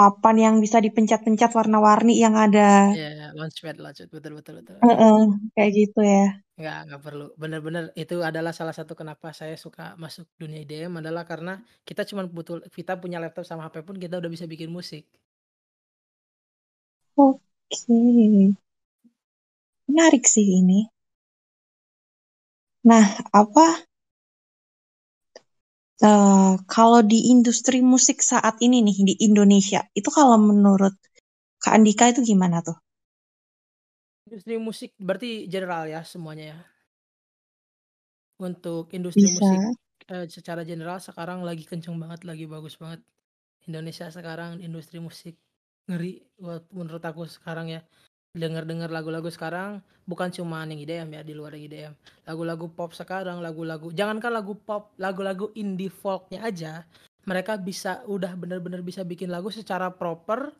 papan yang bisa dipencet-pencet warna-warni yang ada. Iya, yeah, launchpad, launchpad, betul, betul, betul. Uh -uh, kayak gitu ya. Nggak, nggak perlu. Bener-bener itu adalah salah satu kenapa saya suka masuk dunia IDM adalah karena kita cuma butuh kita punya laptop sama HP pun kita udah bisa bikin musik. Oke. Menarik sih ini. Nah, apa uh, kalau di industri musik saat ini nih di Indonesia, itu kalau menurut Kak Andika itu gimana tuh? Industri musik berarti general ya semuanya ya? Untuk industri Bisa. musik, uh, secara general sekarang lagi kenceng banget, lagi bagus banget. Indonesia sekarang industri musik ngeri menurut aku sekarang ya. Dengar-dengar lagu-lagu sekarang bukan cuma yang IDM ya, di luar IDM. Lagu-lagu pop sekarang, lagu-lagu jangankan lagu pop, lagu-lagu indie folknya aja, mereka bisa udah bener-bener bisa bikin lagu secara proper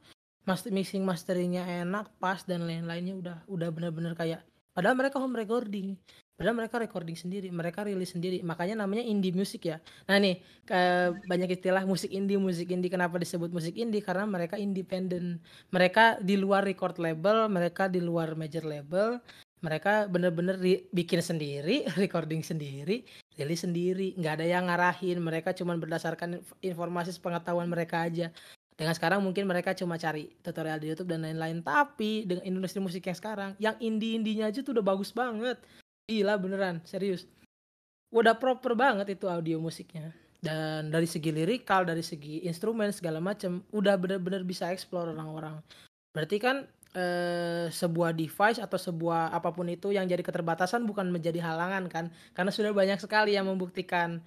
master mixing masteringnya enak pas dan lain-lainnya udah udah bener-bener kayak padahal mereka home recording padahal mereka recording sendiri mereka rilis sendiri. Makanya namanya indie music ya. Nah nih ke, banyak istilah musik indie musik indie. Kenapa disebut musik indie? Karena mereka independen mereka di luar record label mereka di luar major label. Mereka bener-bener bikin sendiri recording sendiri rilis sendiri. Nggak ada yang ngarahin. Mereka cuma berdasarkan informasi pengetahuan mereka aja. Dengan sekarang mungkin mereka cuma cari tutorial di YouTube dan lain-lain. Tapi dengan industri musik yang sekarang yang indie-indinya aja tuh udah bagus banget gila beneran serius. Udah proper banget itu audio musiknya. Dan dari segi lirikal dari segi instrumen segala macam udah bener-bener bisa explore orang-orang. Berarti kan eh, sebuah device atau sebuah apa pun itu yang jadi keterbatasan bukan menjadi halangan kan? Karena sudah banyak sekali yang membuktikan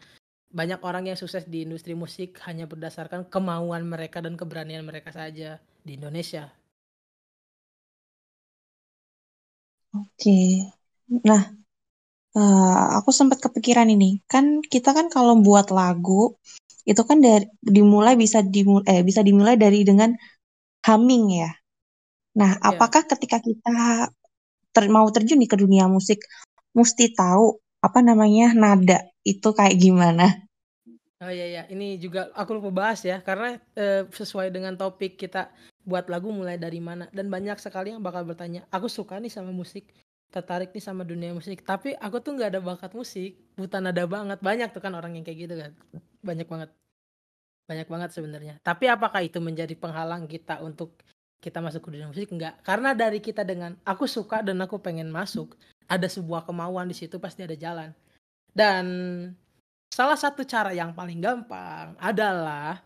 banyak orang yang sukses di industri musik hanya berdasarkan kemauan mereka dan keberanian mereka saja di Indonesia. Oke, nah uh, aku sempat kepikiran ini kan kita kan kalau buat lagu itu kan dari dimulai bisa dimulai eh, bisa dimulai dari dengan humming ya. Nah, Ya. apakah ketika kita ter, mau terjun nih ke dunia musik, mesti tahu apa namanya nada itu kayak gimana? Oh iya ya, ini juga aku lupa bahas ya, karena eh, sesuai dengan topik kita buat lagu mulai dari mana dan banyak sekali yang bakal bertanya, aku suka nih sama musik, tertarik nih sama dunia musik, tapi aku tuh nggak ada bakat musik, buta nada banget, banyak tuh kan orang yang kayak gitu kan, banyak banget, banyak banget sebenarnya. Tapi apakah itu menjadi penghalang kita untuk kita masuk ke dunia musik? Enggak, karena dari kita dengan aku suka dan aku pengen masuk, ada sebuah kemauan di situ pasti ada jalan. Dan salah satu cara yang paling gampang adalah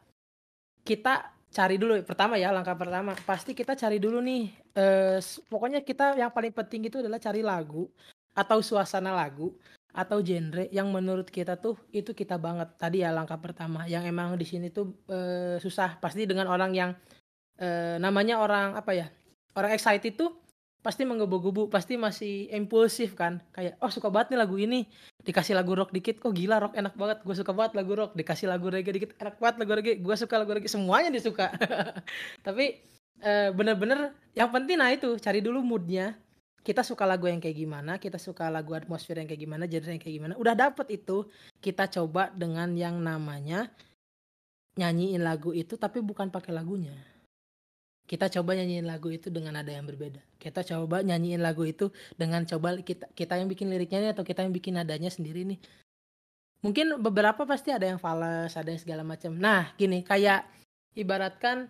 kita cari dulu. Pertama ya langkah pertama. Pasti kita cari dulu nih eh, pokoknya kita yang paling penting itu adalah cari lagu atau suasana lagu atau genre yang menurut kita tuh itu kita banget. Tadi ya langkah pertama. Yang emang di sini tuh eh, susah. Pasti dengan orang yang eh, namanya orang apa ya orang excited tuh pasti menggebu-gebu pasti masih impulsif kan. Kayak oh suka banget nih lagu ini. Dikasih lagu rock dikit kok gila rock enak banget gue suka banget lagu rock. Dikasih lagu reggae dikit enak banget lagu reggae gue suka lagu reggae. Semuanya disuka. Tapi eh, bener-bener yang penting nah itu cari dulu moodnya. Kita suka lagu yang kayak gimana kita suka lagu atmosfer yang kayak gimana genre yang kayak gimana udah dapet itu. Kita coba dengan yang namanya nyanyiin lagu itu tapi bukan pakai lagunya kita coba nyanyiin lagu itu dengan nada yang berbeda. Kita coba nyanyiin lagu itu dengan coba kita kita yang bikin liriknya nih atau kita yang bikin nadanya sendiri nih. Mungkin beberapa pasti ada yang fals, ada yang segala macam. Nah, gini kayak ibaratkan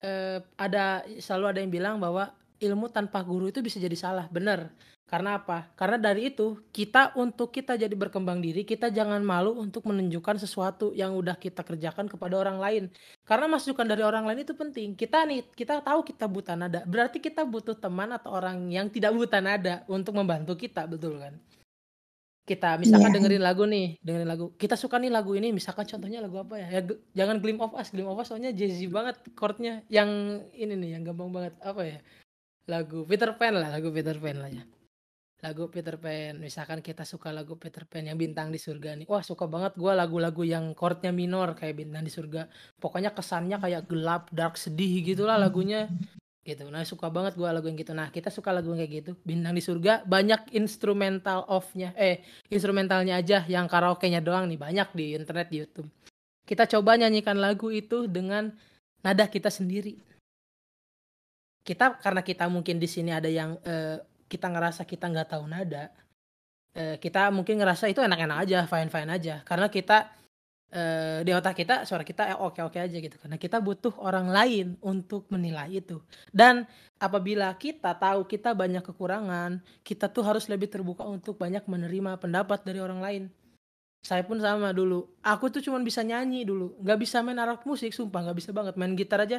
eh, ada selalu ada yang bilang bahwa ilmu tanpa guru itu bisa jadi salah. Bener. Karena apa? Karena dari itu kita untuk kita jadi berkembang diri, kita jangan malu untuk menunjukkan sesuatu yang udah kita kerjakan kepada orang lain. Karena masukan dari orang lain itu penting. Kita nih, kita tahu kita buta nada. Berarti kita butuh teman atau orang yang tidak buta nada untuk membantu kita, betul kan? Kita misalkan Iya. dengerin lagu nih, dengerin lagu. Kita suka nih lagu ini, misalkan contohnya lagu apa ya? Ya jangan Gleam of Us, Gleam of Us soalnya jazzy banget chordnya. Yang ini nih, yang gampang banget apa ya? Lagu Peter Pan lah, lagu Peter Pan lah ya lagu Peter Pan. Misalkan kita suka lagu Peter Pan yang bintang di surga nih. Wah suka banget gua lagu-lagu yang chordnya minor kayak bintang di surga. Pokoknya kesannya kayak gelap dark sedih gitulah lagunya. Gitu. Nah suka banget gua lagu yang gitu. Nah kita suka lagu yang kayak gitu. Bintang di surga banyak instrumental off-nya. Eh instrumentalnya aja yang karaoke-nya doang nih. Banyak di internet di YouTube. Kita coba nyanyikan lagu itu dengan nada kita sendiri. Kita karena kita mungkin di sini ada yang eh, kita ngerasa kita nggak tahu nada eh, kita mungkin ngerasa itu enak-enak aja fine fine aja. Karena kita eh, di otak kita suara kita oke oke aja gitu. Karena kita butuh orang lain untuk menilai itu. Dan apabila kita tahu kita banyak kekurangan kita tuh harus lebih terbuka untuk banyak menerima pendapat dari orang lain. Saya pun sama dulu. Aku tuh cuma bisa nyanyi dulu. Nggak bisa main alat musik sumpah nggak bisa banget. Main gitar aja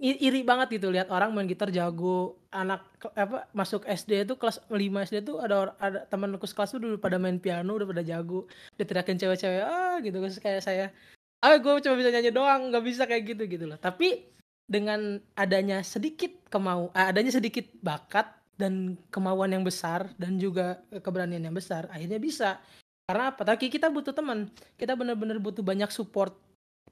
iri banget gitu lihat orang main gitar jago. Anak apa masuk SD itu kelas 5 SD tuh ada ada temanku sekelas tuh dulu pada main piano udah pada jago. Diteriakin cewek-cewek ah gitu. Terus kayak saya ah gue cuma bisa nyanyi doang nggak bisa kayak gitu gitu loh. Tapi dengan adanya sedikit kemau eh, adanya sedikit bakat dan kemauan yang besar dan juga keberanian yang besar akhirnya bisa. Karena apa? Tapi kita butuh teman. Kita benar-benar butuh banyak support.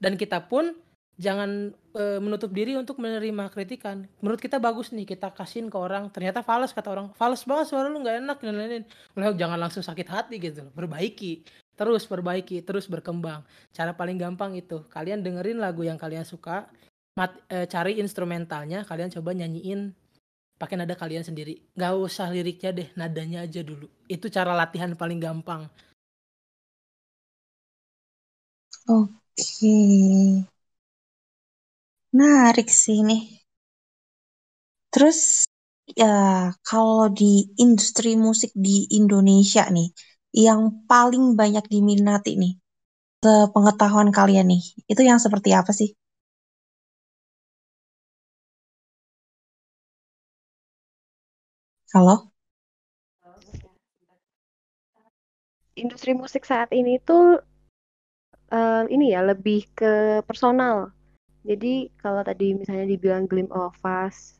Dan kita pun jangan eh, menutup diri untuk menerima kritikan. Menurut kita bagus nih kita kasihin ke orang, ternyata fals kata orang, fals banget suara lu nggak enak dan lain-lain. Lah jangan langsung sakit hati gitu loh. Perbaiki, terus perbaiki, terus berkembang. Cara paling gampang itu, kalian dengerin lagu yang kalian suka, mat, eh, cari instrumentalnya, kalian coba nyanyiin pakai nada kalian sendiri. Nggak usah liriknya deh, nadanya aja dulu. Itu cara latihan paling gampang. Oke. Menarik sih nih. Terus ya kalau di industri musik di Indonesia nih, yang paling banyak diminati nih, sepengetahuan kalian nih, itu yang seperti apa sih? Halo? Industri musik saat ini tuh eh, ini ya lebih ke personal. Jadi kalau tadi misalnya dibilang Glim of Us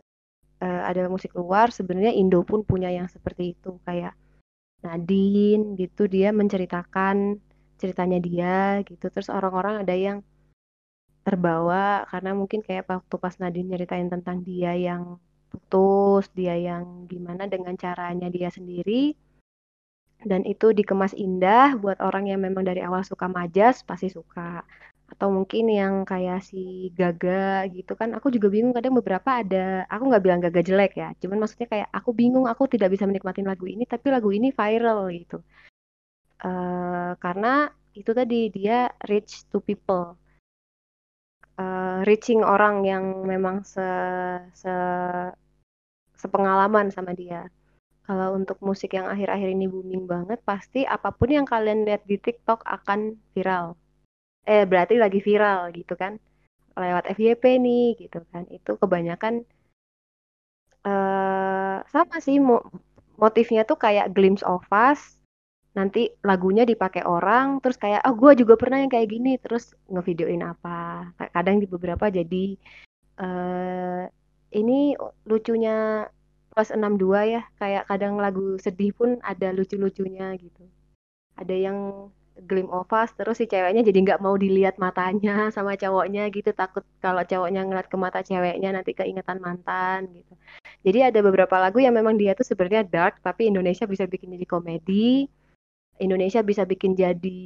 eh, adalah musik luar, sebenarnya Indo pun punya yang seperti itu. Kayak Nadine gitu dia menceritakan ceritanya dia gitu. Terus orang-orang ada yang terbawa karena mungkin kayak waktu pas Nadine nyeritain tentang dia yang putus dia yang gimana dengan caranya dia sendiri. Dan itu dikemas indah buat orang yang memang dari awal suka majas pasti suka atau mungkin yang kayak si Gaga gitu kan aku juga bingung kadang beberapa ada aku nggak bilang Gaga jelek ya cuman maksudnya kayak aku bingung aku tidak bisa menikmati lagu ini tapi lagu ini viral gitu. Uh, karena itu tadi dia reach to people. Uh, reaching orang yang memang se, se sepengalaman sama dia. Kalau untuk musik yang akhir-akhir ini booming banget pasti apa pun yang kalian lihat di TikTok akan viral eh berarti lagi viral gitu kan. Lewat FYP nih gitu kan. Itu kebanyakan uh, sama sih mo motifnya tuh kayak glimpse of us. Nanti lagunya dipakai orang terus kayak oh gue juga pernah yang kayak gini. Terus ngevideoin apa. Kadang di beberapa jadi uh, ini lucunya plus 62 ya. Kayak kadang lagu sedih pun ada lucu-lucunya gitu. Ada yang glim of us terus si ceweknya jadi nggak mau dilihat matanya sama cowoknya gitu. Takut kalau cowoknya ngeliat ke mata ceweknya nanti keingetan mantan gitu. Jadi ada beberapa lagu yang memang dia tuh sebenarnya dark tapi Indonesia bisa bikin jadi komedi. Indonesia bisa bikin jadi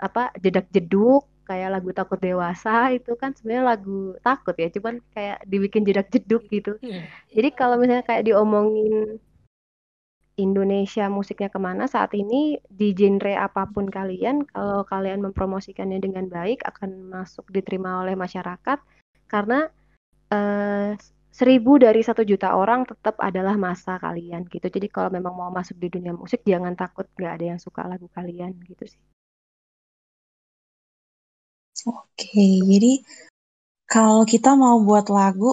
apa jedak jeduk kayak lagu takut dewasa. Itu kan sebenarnya lagu takut ya cuman kayak dibikin jedak jeduk gitu. Iya. jadi kalau misalnya kayak diomongin Indonesia musiknya ke mana saat ini di genre apa pun kalian kalau kalian mempromosikannya dengan baik akan masuk diterima oleh masyarakat. Karena eh, seribu dari satu juta orang tetap adalah masa kalian gitu. Jadi kalau memang mau masuk di dunia musik jangan takut nggak ada yang suka lagu kalian gitu sih. Oke, jadi kalau kita mau buat lagu,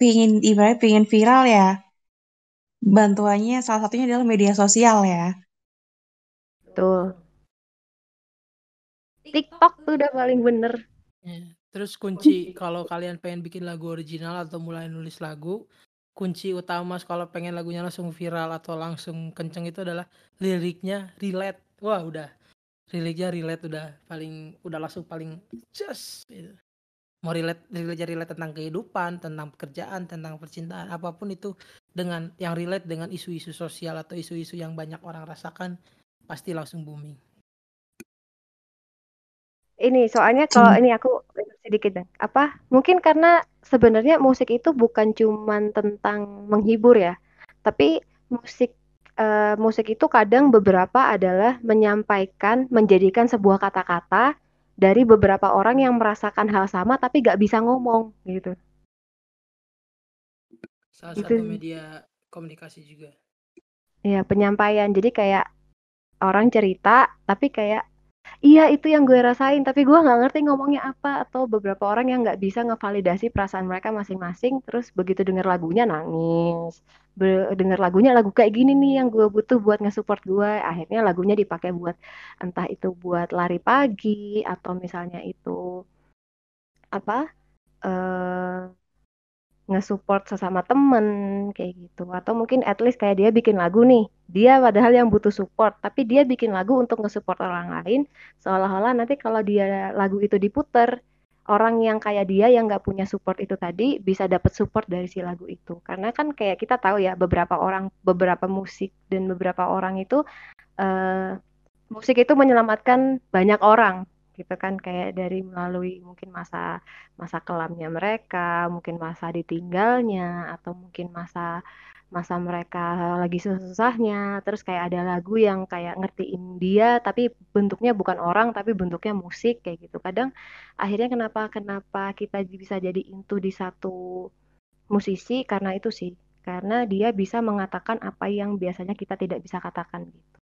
pingin ibaratnya pingin viral ya, bantuannya salah satunya adalah media sosial ya. Betul. TikTok tuh udah paling bener. Ya, terus kunci kalau kalian pengen bikin lagu original atau mulai nulis lagu, kunci utama kalau pengen lagunya langsung viral atau langsung kenceng itu adalah liriknya relate. Wah, udah. Liriknya relate udah paling udah langsung paling just gitu mau relate relate relate tentang kehidupan tentang pekerjaan tentang percintaan apa pun itu dengan yang relate dengan isu-isu sosial atau isu-isu yang banyak orang rasakan pasti langsung booming. Ini soalnya kalau ini aku sedikit deh. Apa? Mungkin karena sebenarnya musik itu bukan cuman tentang menghibur ya. Tapi musik uh, musik itu kadang beberapa adalah menyampaikan menjadikan sebuah kata-kata dari beberapa orang yang merasakan hal sama tapi gak bisa ngomong gitu. Salah gitu. satu media komunikasi juga. Iya, penyampaian. Jadi kayak orang cerita tapi kayak iya itu yang gue rasain tapi gue nggak ngerti ngomongnya apa atau beberapa orang yang nggak bisa ngevalidasi perasaan mereka masing-masing terus begitu denger lagunya nangis denger lagunya lagu kayak gini nih yang gue butuh buat nge-support gue akhirnya lagunya dipakai buat entah itu buat lari pagi atau misalnya itu apa uh, nge-support sesama temen kayak gitu. Atau mungkin at least kayak dia bikin lagu nih. Dia padahal yang butuh support tapi dia bikin lagu untuk nge-support orang lain. Seolah-olah nanti kalau dia lagu itu diputer orang yang kayak dia yang nggak punya support itu tadi bisa dapat support dari si lagu itu. Karena kan kayak kita tahu ya beberapa orang beberapa musik dan beberapa orang itu uh, musik itu menyelamatkan banyak orang gitu kan kayak dari melalui mungkin masa masa kelamnya mereka mungkin masa ditinggalnya atau mungkin masa masa mereka lagi susah-susahnya. Terus kayak ada lagu yang kayak ngertiin dia tapi bentuknya bukan orang tapi bentuknya musik kayak gitu. Kadang akhirnya kenapa kenapa kita bisa jadi intu di satu musisi? Karena itu sih karena dia bisa mengatakan apa yang biasanya kita tidak bisa katakan gitu.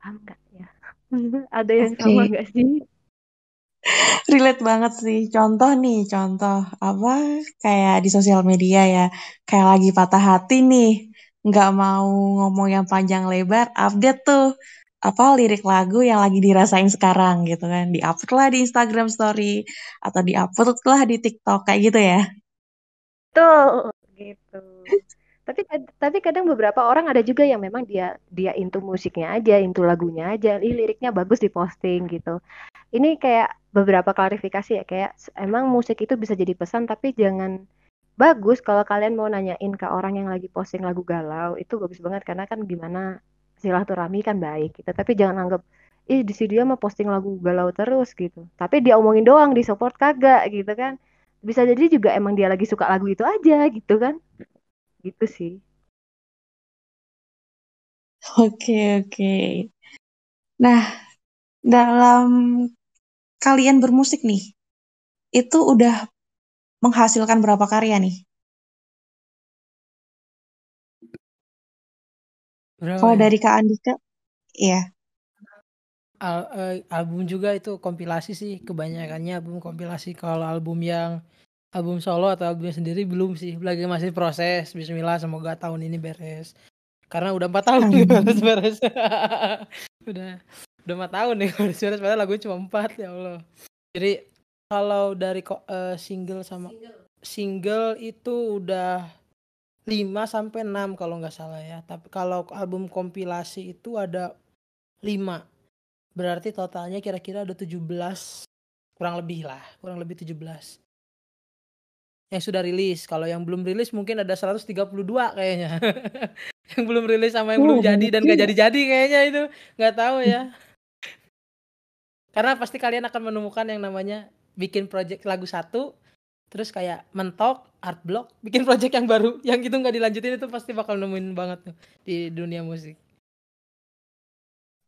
Paham nggak? Ya ada yang okay. sama nggak sih relate banget sih. Contoh nih, contoh apa kayak di sosial media ya, kayak lagi patah hati nih, nggak mau ngomong yang panjang lebar, update tuh apa lirik lagu yang lagi dirasain sekarang gitu kan, di-upload lah di Instagram Story atau di-upload lah di TikTok kayak gitu ya. Tuh, gitu. Tapi tapi kadang beberapa orang ada juga yang memang dia dia into musiknya aja, into lagunya aja, ih liriknya bagus di posting gitu. Ini kayak beberapa klarifikasi ya kayak emang musik itu bisa jadi pesan tapi jangan bagus kalau kalian mau nanyain ke orang yang lagi posting lagu galau itu bagus banget. Karena kan gimana silaturahmi kan baik gitu. Tapi jangan anggap ih di sini dia mah posting lagu galau terus gitu. Tapi dia omongin doang di support kagak gitu kan. Bisa jadi juga emang dia lagi suka lagu itu aja gitu kan gitu sih Oke, oke. Nah, dalam kalian bermusik nih, itu udah menghasilkan berapa karya nih? Berapa Kalau ya? dari Kak Andika, iya. Al uh, album juga itu kompilasi sih, kebanyakannya album kompilasi. Kalau album yang album solo atau albumnya sendiri belum sih, lagi masih proses. Bismillah semoga tahun ini beres. Karena udah empat tahun nih beres-beres. udah udah empat tahun nih beres-beres padahal lagunya cuma empat ya Allah. Jadi kalau dari uh, single sama single. single itu udah 5 sampai 6 kalau nggak salah ya. Tapi kalau album kompilasi itu ada 5. Berarti totalnya kira-kira ada 17 kurang lebih lah, kurang lebih 17. Yang sudah rilis. Kalau yang belum rilis mungkin ada 132 kayaknya. yang belum rilis sama yang oh, belum jadi dan gak jadi-jadi kayaknya itu. nggak tahu ya. Karena pasti kalian akan menemukan yang namanya bikin project lagu satu, terus kayak mentok, art block, bikin project yang baru, yang itu nggak dilanjutin itu pasti bakal nemuin banget tuh di dunia musik.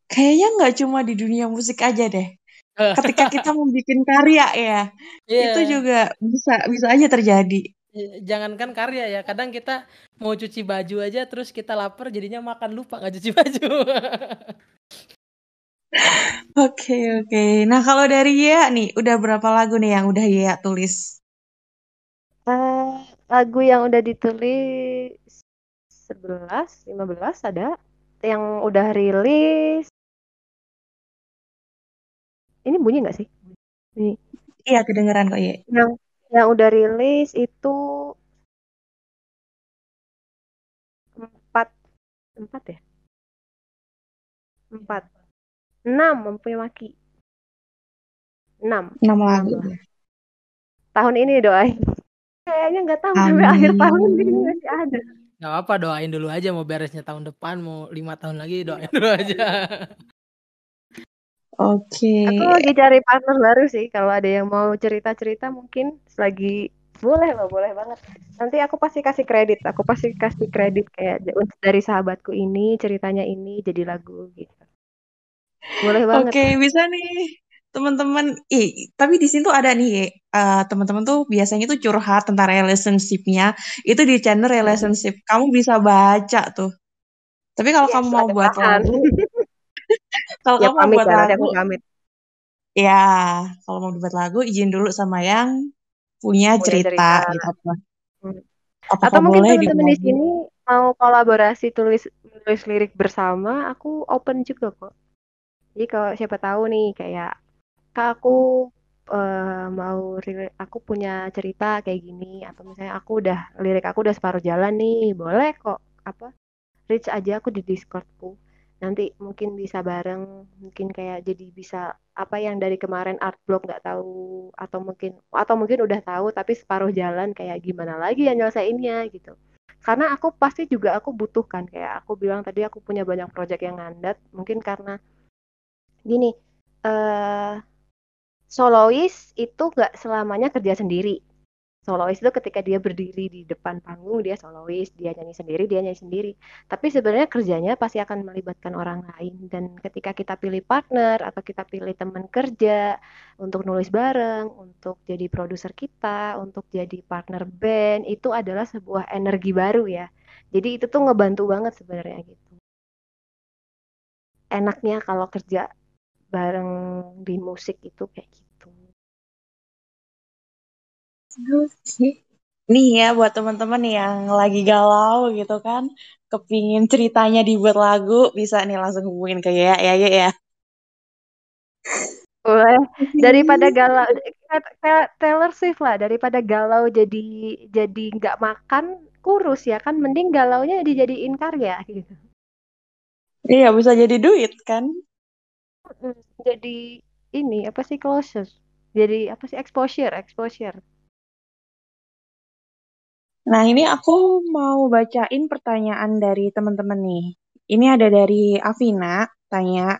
Kayaknya nggak cuma di dunia musik aja deh. Ketika kita membuat karya ya, yeah. itu juga bisa bisa aja terjadi. Jangankan karya ya, kadang kita mau cuci baju aja terus kita lapar jadinya makan lupa nggak cuci baju. Oke oke. Nah kalau dari ya nih, udah berapa lagu nih yang udah ya tulis? Uh, lagu yang udah ditulis 11, 15 ada. Yang udah rilis ini bunyi nggak sih? Bunyi. Iya, kedengeran kok, ya. Yang yang udah rilis itu empat empat ya? Empat. Enam mempunyai maki. Enam. Enam lagu. Tahun ini doain. Kayaknya nggak tahu sampai akhir tahun ini masih ada. Gak apa doain dulu aja mau beresnya tahun depan mau lima tahun lagi doain dulu aja. Oke. Aku lagi cari partner baru sih. Kalau ada yang mau cerita-cerita mungkin lagi boleh loh, boleh banget. Nanti aku pasti kasih kredit. Aku pasti kasih kredit kayak dari sahabatku ini ceritanya ini jadi lagu gitu. Boleh banget. Oke, bisa nih teman-teman. Eh, tapi di sini tuh ada nih uh, teman-teman tuh biasanya tuh curhat tentang relationship-nya. Itu di channel hmm. relationship. Kamu bisa baca tuh. Tapi kalau yes, kamu mau buat lagu kalau ya, kamu pamit buat ya, lagu, aku pamit. Ya, kalau mau buat lagu izin dulu sama yang punya, punya cerita, cerita. gitu. Hmm. Atau mungkin teman-teman di sini mau kolaborasi tulis tulis lirik bersama, aku open juga kok. Jadi kalau siapa tahu nih kayak kak aku uh, mau aku punya cerita kayak gini atau misalnya aku udah lirik aku udah separuh jalan nih, boleh kok apa reach aja aku di Discordku nanti mungkin bisa bareng mungkin kayak jadi bisa apa yang dari kemarin art blog nggak tahu atau mungkin atau mungkin udah tahu tapi separuh jalan kayak gimana lagi yang nyelesainnya gitu. Karena aku pasti juga aku butuhkan kayak aku bilang tadi aku punya banyak project yang ngandat mungkin karena gini uh, solois itu nggak selamanya kerja sendiri solois itu ketika dia berdiri di depan panggung dia solois dia nyanyi sendiri dia nyanyi sendiri. Tapi sebenarnya kerjanya pasti akan melibatkan orang lain. Dan ketika kita pilih partner atau kita pilih teman kerja untuk nulis bareng untuk jadi produser kita untuk jadi partner band itu adalah sebuah energi baru ya. Jadi itu tuh ngebantu banget sebenarnya gitu. Enaknya kalau kerja bareng di musik itu kayak gitu Oke. Nih ya buat teman-teman yang lagi galau gitu kan, kepingin ceritanya dibuat lagu, bisa nih langsung hubungin ke ya ya ya. ya. Boleh. Daripada galau Taylor Swift lah, daripada galau jadi jadi nggak makan, kurus ya kan mending galaunya dijadiin karya gitu Iya, bisa jadi duit kan? jadi ini apa sih closure jadi apa sih exposure exposure Nah, ini aku mau bacain pertanyaan dari teman-teman nih. Ini ada dari Avina, tanya,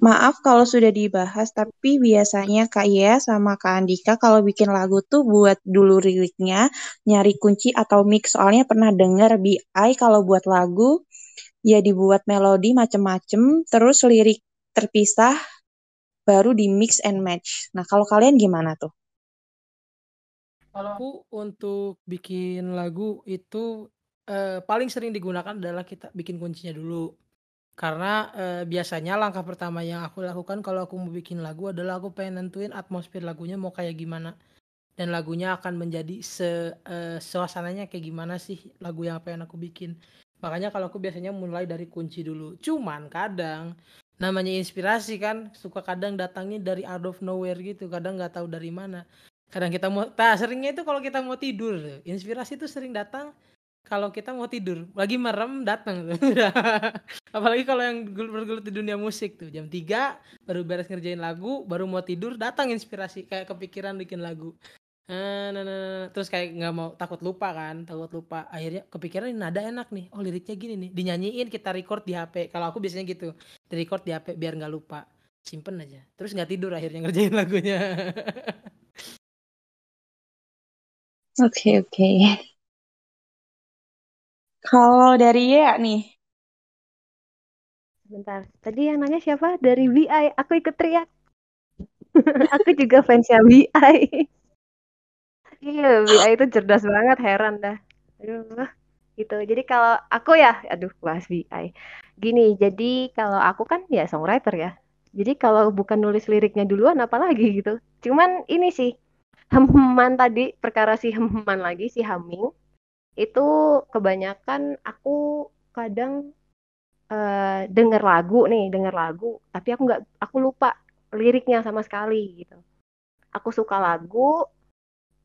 Maaf kalau sudah dibahas, tapi biasanya Kak Ia sama Kak Andika kalau bikin lagu tuh buat dulu liriknya, nyari kunci atau mix. Soalnya pernah dengar BI kalau buat lagu, ya dibuat melodi macem-macem, terus lirik terpisah, baru di mix and match. Nah, kalau kalian gimana tuh? Kalau aku untuk bikin lagu itu eh, paling sering digunakan adalah kita bikin kuncinya dulu. Karena eh, biasanya langkah pertama yang aku lakukan kalau aku mau bikin lagu adalah aku pengen nentuin atmosfer lagunya mau kayak gimana. Dan lagunya akan menjadi se eh, suasananya kayak gimana sih lagu yang pengen aku bikin. Makanya kalau aku biasanya mulai dari kunci dulu. Cuman kadang namanya inspirasi kan suka kadang datangnya dari out of nowhere gitu. Kadang nggak tahu dari mana. Kadang kita mau, nah seringnya itu kalau kita mau tidur, inspirasi itu sering datang kalau kita mau tidur. Lagi merem datang apalagi kalau yang bergelut di dunia musik tuh. Jam 3 baru beres ngerjain lagu baru mau tidur datang inspirasi. Kayak kepikiran bikin lagu. Nah, nah, nah, nah. terus kayak nggak mau takut lupa kan takut lupa. Akhirnya kepikiran ini nada enak nih. Oh liriknya gini nih. Dinyanyiin kita record di HP kalau aku biasanya gitu di record di HP biar nggak lupa. Simpen aja. Terus nggak tidur akhirnya ngerjain lagunya oke okay, oke okay. Kalau dari ya nih. Bentar, tadi yang nanya siapa? Dari VI, aku ikut teriak. aku juga fansnya VI. iya, VI itu cerdas banget, heran dah. Aduh, gitu. Jadi kalau aku ya, aduh, bahas VI. Gini, jadi kalau aku kan ya songwriter ya. Jadi kalau bukan nulis liriknya duluan, apalagi gitu. Cuman ini sih, heman tadi, perkara si heman lagi, si humming itu kebanyakan aku kadang uh, denger lagu nih denger lagu tapi aku nggak aku lupa liriknya sama sekali gitu. Aku suka lagu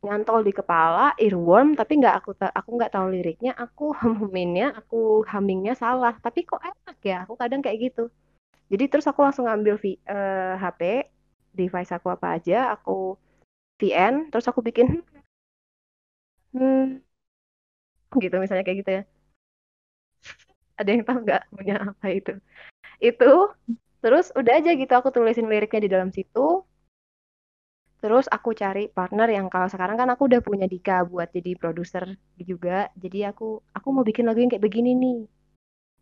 nyantol di kepala earworm tapi nggak aku aku nggak tahu liriknya aku hummingnya aku hummingnya salah tapi kok enak ya aku kadang kayak gitu. Jadi terus aku langsung ambil uh, HP device aku apa aja aku VN terus aku bikin hmm, gitu misalnya kayak gitu ya. Ada yang tahu nggak punya apa itu? Itu terus udah aja gitu aku tulisin liriknya di dalam situ. Terus aku cari partner yang kalau sekarang kan aku udah punya Dika buat jadi produser juga. Jadi aku aku mau bikin lagu yang kayak begini nih.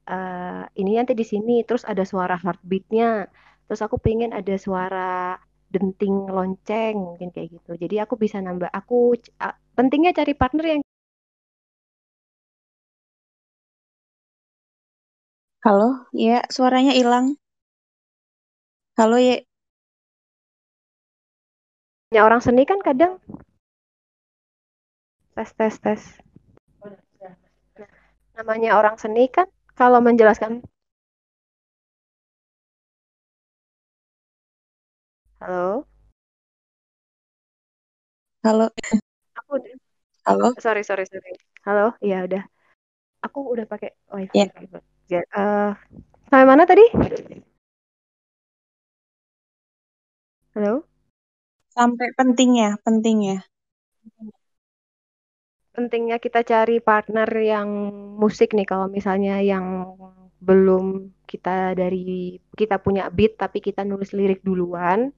Uh, ini nanti di sini terus ada suara heartbeatnya. Terus aku pengen ada suara denting lonceng mungkin kayak gitu jadi aku bisa nambah aku uh, pentingnya cari partner yang Halo, ya suaranya hilang. Halo ya. Ya orang seni kan kadang tes tes tes. Namanya orang seni kan kalau menjelaskan Halo. Halo. Aku Halo. Sorry sorry sorry. Halo, iya udah. Aku udah pakai wifi. Yeah ya uh, sampai mana tadi halo sampai pentingnya pentingnya pentingnya kita cari partner yang musik nih kalau misalnya yang belum kita dari kita punya beat tapi kita nulis lirik duluan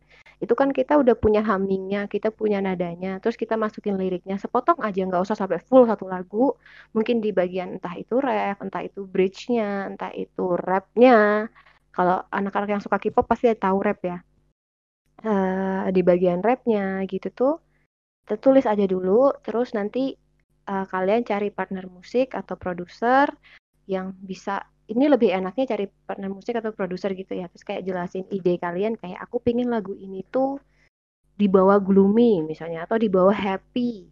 itu kan kita udah punya hummingnya, kita punya nadanya, terus kita masukin liriknya, sepotong aja nggak usah sampai full satu lagu, mungkin di bagian entah itu rap, entah itu bridge-nya, entah itu rap-nya. Kalau anak-anak yang suka K-pop pasti tahu rap ya. Uh, di bagian rapnya gitu tuh, tertulis aja dulu, terus nanti uh, kalian cari partner musik atau produser yang bisa ini lebih enaknya cari partner musik atau produser gitu ya. Terus kayak jelasin ide kalian kayak aku pingin lagu ini tuh dibawa gloomy misalnya atau dibawa happy.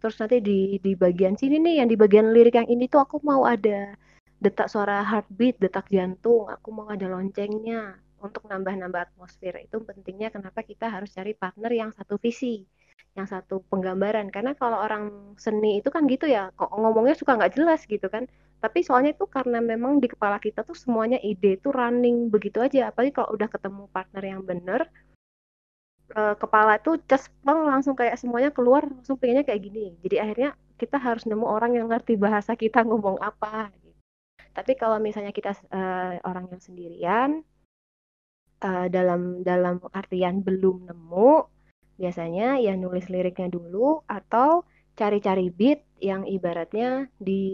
Terus nanti di di bagian sini nih yang di bagian lirik yang ini tuh aku mau ada detak suara heartbeat detak jantung aku mau ada loncengnya. Untuk nambah-nambah atmosfer itu pentingnya kenapa kita harus cari partner yang satu visi yang satu penggambaran. Karena kalau orang seni itu kan gitu ya kok ngomongnya suka nggak jelas gitu kan tapi soalnya itu karena memang di kepala kita tuh semuanya ide itu running begitu aja apalagi kalau udah ketemu partner yang bener uh, kepala tuh cespeng langsung kayak semuanya keluar langsung pengennya kayak gini jadi akhirnya kita harus nemu orang yang ngerti bahasa kita ngomong apa gitu. tapi kalau misalnya kita uh, orang yang sendirian uh, dalam dalam artian belum nemu biasanya ya nulis liriknya dulu atau cari-cari beat yang ibaratnya di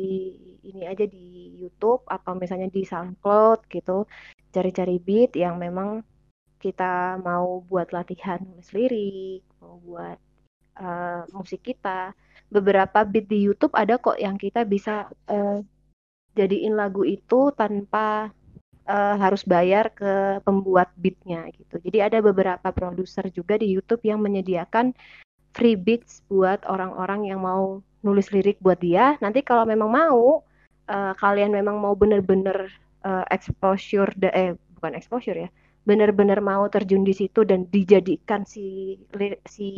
ini aja di YouTube atau misalnya di SoundCloud gitu cari-cari beat yang memang kita mau buat latihan nulis lirik mau buat uh, musik kita beberapa beat di YouTube ada kok yang kita bisa uh, jadiin lagu itu tanpa uh, harus bayar ke pembuat beatnya gitu. Jadi ada beberapa produser juga di YouTube yang menyediakan free beats buat orang-orang yang mau nulis lirik buat dia. Nanti kalau memang mau, uh, kalian memang mau bener-bener uh, exposure, eh bukan exposure ya, bener-bener mau terjun di situ dan dijadikan si si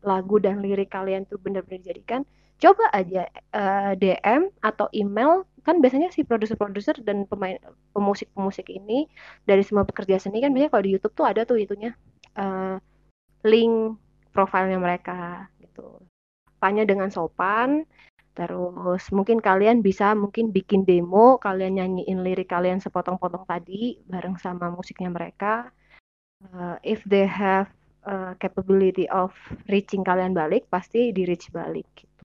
lagu dan lirik kalian tuh bener-bener dijadikan, coba aja uh, DM atau email kan biasanya si produser-produser dan pemain pemusik-pemusik ini dari semua pekerja seni kan biasanya kalau di YouTube tuh ada tuh itunya uh, link profilnya mereka gitu. Tanya dengan sopan, terus mungkin kalian bisa mungkin bikin demo, kalian nyanyiin lirik kalian sepotong-potong tadi bareng sama musiknya mereka. Uh, if they have uh, capability of reaching kalian balik, pasti di reach balik. Gitu.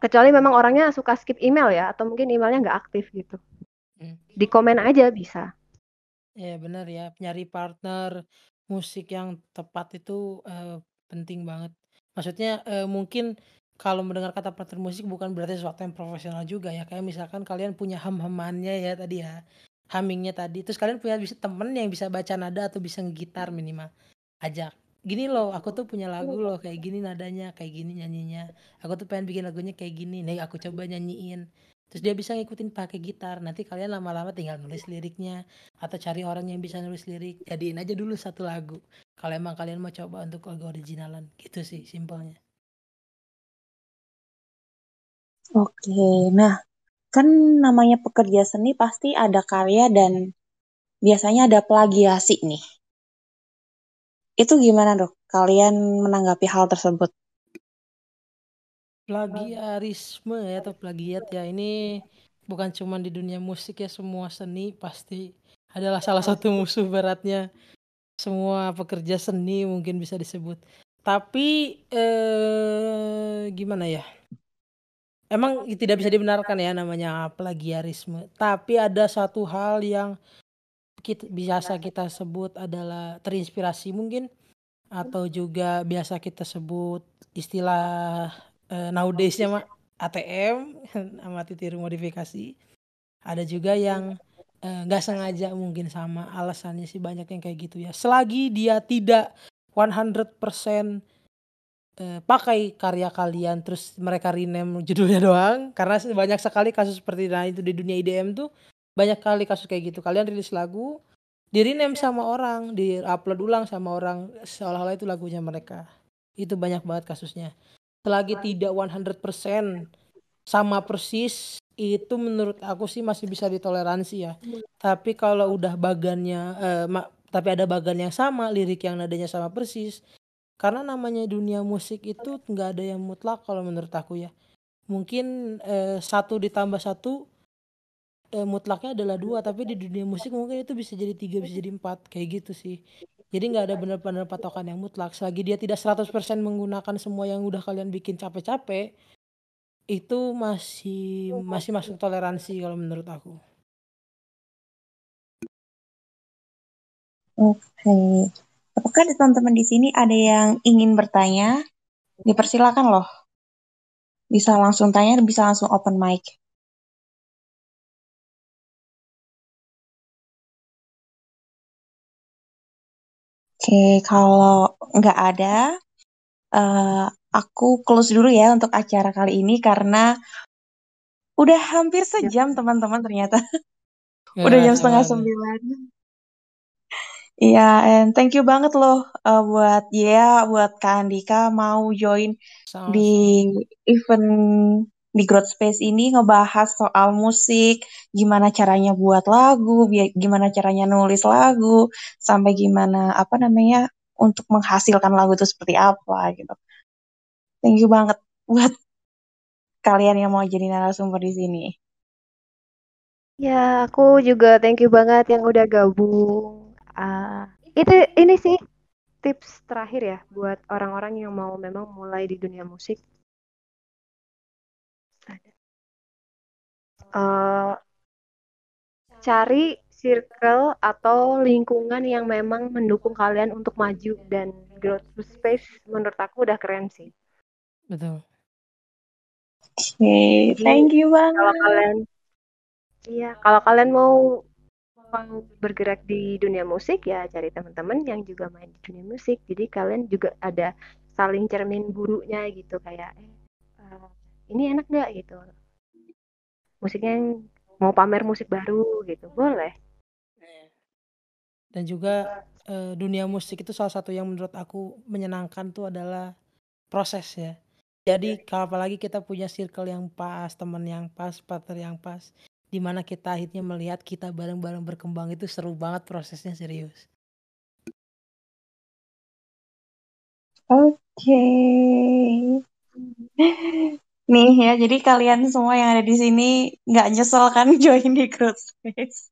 Kecuali memang orangnya suka skip email ya, atau mungkin emailnya nggak aktif gitu. Hmm. Di komen aja bisa. Ya benar ya, nyari partner musik yang tepat itu uh, penting banget. Maksudnya uh, mungkin kalau mendengar kata partner musik bukan berarti sesuatu yang profesional juga ya. Kayak misalkan kalian punya ham-hamannya ya tadi ya, hummingnya tadi. Terus kalian punya bisa temen yang bisa baca nada atau bisa ngitar minimal. Ajak gini loh aku tuh punya lagu loh kayak gini nadanya kayak gini nyanyinya aku tuh pengen bikin lagunya kayak gini nih aku coba nyanyiin terus dia bisa ngikutin pakai gitar. Nanti kalian lama-lama tinggal nulis liriknya atau cari orang yang bisa nulis lirik. Jadiin aja dulu satu lagu. Kalau emang kalian mau coba untuk lagu originalan. Gitu sih simpelnya. Oke nah kan namanya pekerja seni pasti ada karya dan biasanya ada plagiasi nih. Itu gimana dok? Kalian menanggapi hal tersebut? Plagiarisme ya atau plagiat ya ini bukan cuma di dunia musik ya semua seni pasti adalah salah satu musuh beratnya semua pekerja seni mungkin bisa disebut. Tapi eh, gimana ya? Emang tidak bisa dibenarkan ya namanya plagiarisme. Tapi ada satu hal yang kita, biasa kita sebut adalah terinspirasi mungkin atau juga biasa kita sebut istilah uh, nowadaysnya mah ATM amati tiru modifikasi. Ada juga yang eh, nggak uh, sengaja mungkin sama alasannya sih banyak yang kayak gitu ya. Selagi dia tidak 100% uh, pakai karya kalian terus mereka rename judulnya doang karena banyak sekali kasus seperti nah itu di dunia IDM tuh banyak kali kasus kayak gitu. Kalian rilis lagu di rename sama orang di upload ulang sama orang seolah-olah itu lagunya mereka. Itu banyak banget kasusnya selagi tidak 100% sama persis itu menurut aku sih masih bisa ditoleransi ya. Tapi kalau udah bagannya eh, tapi ada bagan yang sama lirik yang nadanya sama persis karena namanya dunia musik itu nggak ada yang mutlak kalau menurut aku ya. Mungkin eh, satu ditambah satu eh, mutlaknya adalah dua tapi di dunia musik mungkin itu bisa jadi tiga bisa jadi empat kayak gitu sih jadi nggak ada benar-benar patokan yang mutlak selagi dia tidak 100% menggunakan semua yang udah kalian bikin capek-capek itu masih masih masuk toleransi kalau menurut aku Oke, apakah di teman-teman di sini ada yang ingin bertanya? Dipersilakan loh. Bisa langsung tanya, bisa langsung open mic. Oke, kalau nggak ada, uh, aku close dulu ya untuk acara kali ini karena udah hampir sejam teman-teman ternyata. Ya, udah jam setengah sembilan. Iya, and thank you banget loh uh, buat ya, buat Kak Andika mau join Sama-sama. di event di Growth Space ini ngebahas soal musik, gimana caranya buat lagu, gimana caranya nulis lagu, sampai gimana apa namanya untuk menghasilkan lagu itu seperti apa gitu. Thank you banget buat kalian yang mau jadi narasumber di sini. Ya, aku juga thank you banget yang udah gabung. Uh, itu ini sih tips terakhir ya buat orang-orang yang mau memang mulai di dunia musik. Uh, cari circle atau lingkungan yang memang mendukung kalian untuk maju dan growth space menurut aku udah keren sih. Betul. Oke, okay, thank you banget. Kalau kalian Iya, kalau kalian mau mau bergerak di dunia musik ya cari teman-teman yang juga main di dunia musik. Jadi kalian juga ada saling cermin gurunya gitu kayak eh uh, ini enak nggak gitu. Musiknya yang mau pamer musik baru gitu, boleh. Dan juga uh, dunia musik itu salah satu yang menurut aku menyenangkan tuh adalah proses ya. Jadi kalau apalagi kita punya circle yang pas, teman yang pas, partner yang pas, di mana kita akhirnya melihat kita bareng-bareng berkembang itu seru banget prosesnya serius. Oke. Okay. Nih ya, jadi kalian semua yang ada di sini nggak nyesel kan join di Growth Space.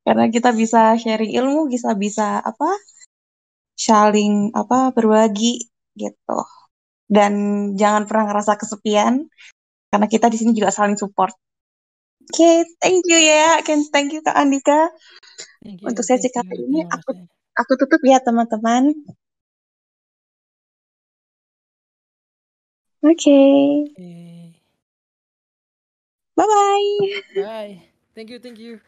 Karena kita bisa sharing ilmu, bisa bisa apa? Sharing apa berbagi gitu. Dan jangan pernah ngerasa kesepian karena kita di sini juga saling support. Oke, okay, thank you ya. Ken, thank you Kak Andika. You, Untuk sesi kali ini aku aku tutup ya teman-teman. Okay. Okay. Bye bye. Bye. Thank you, thank you.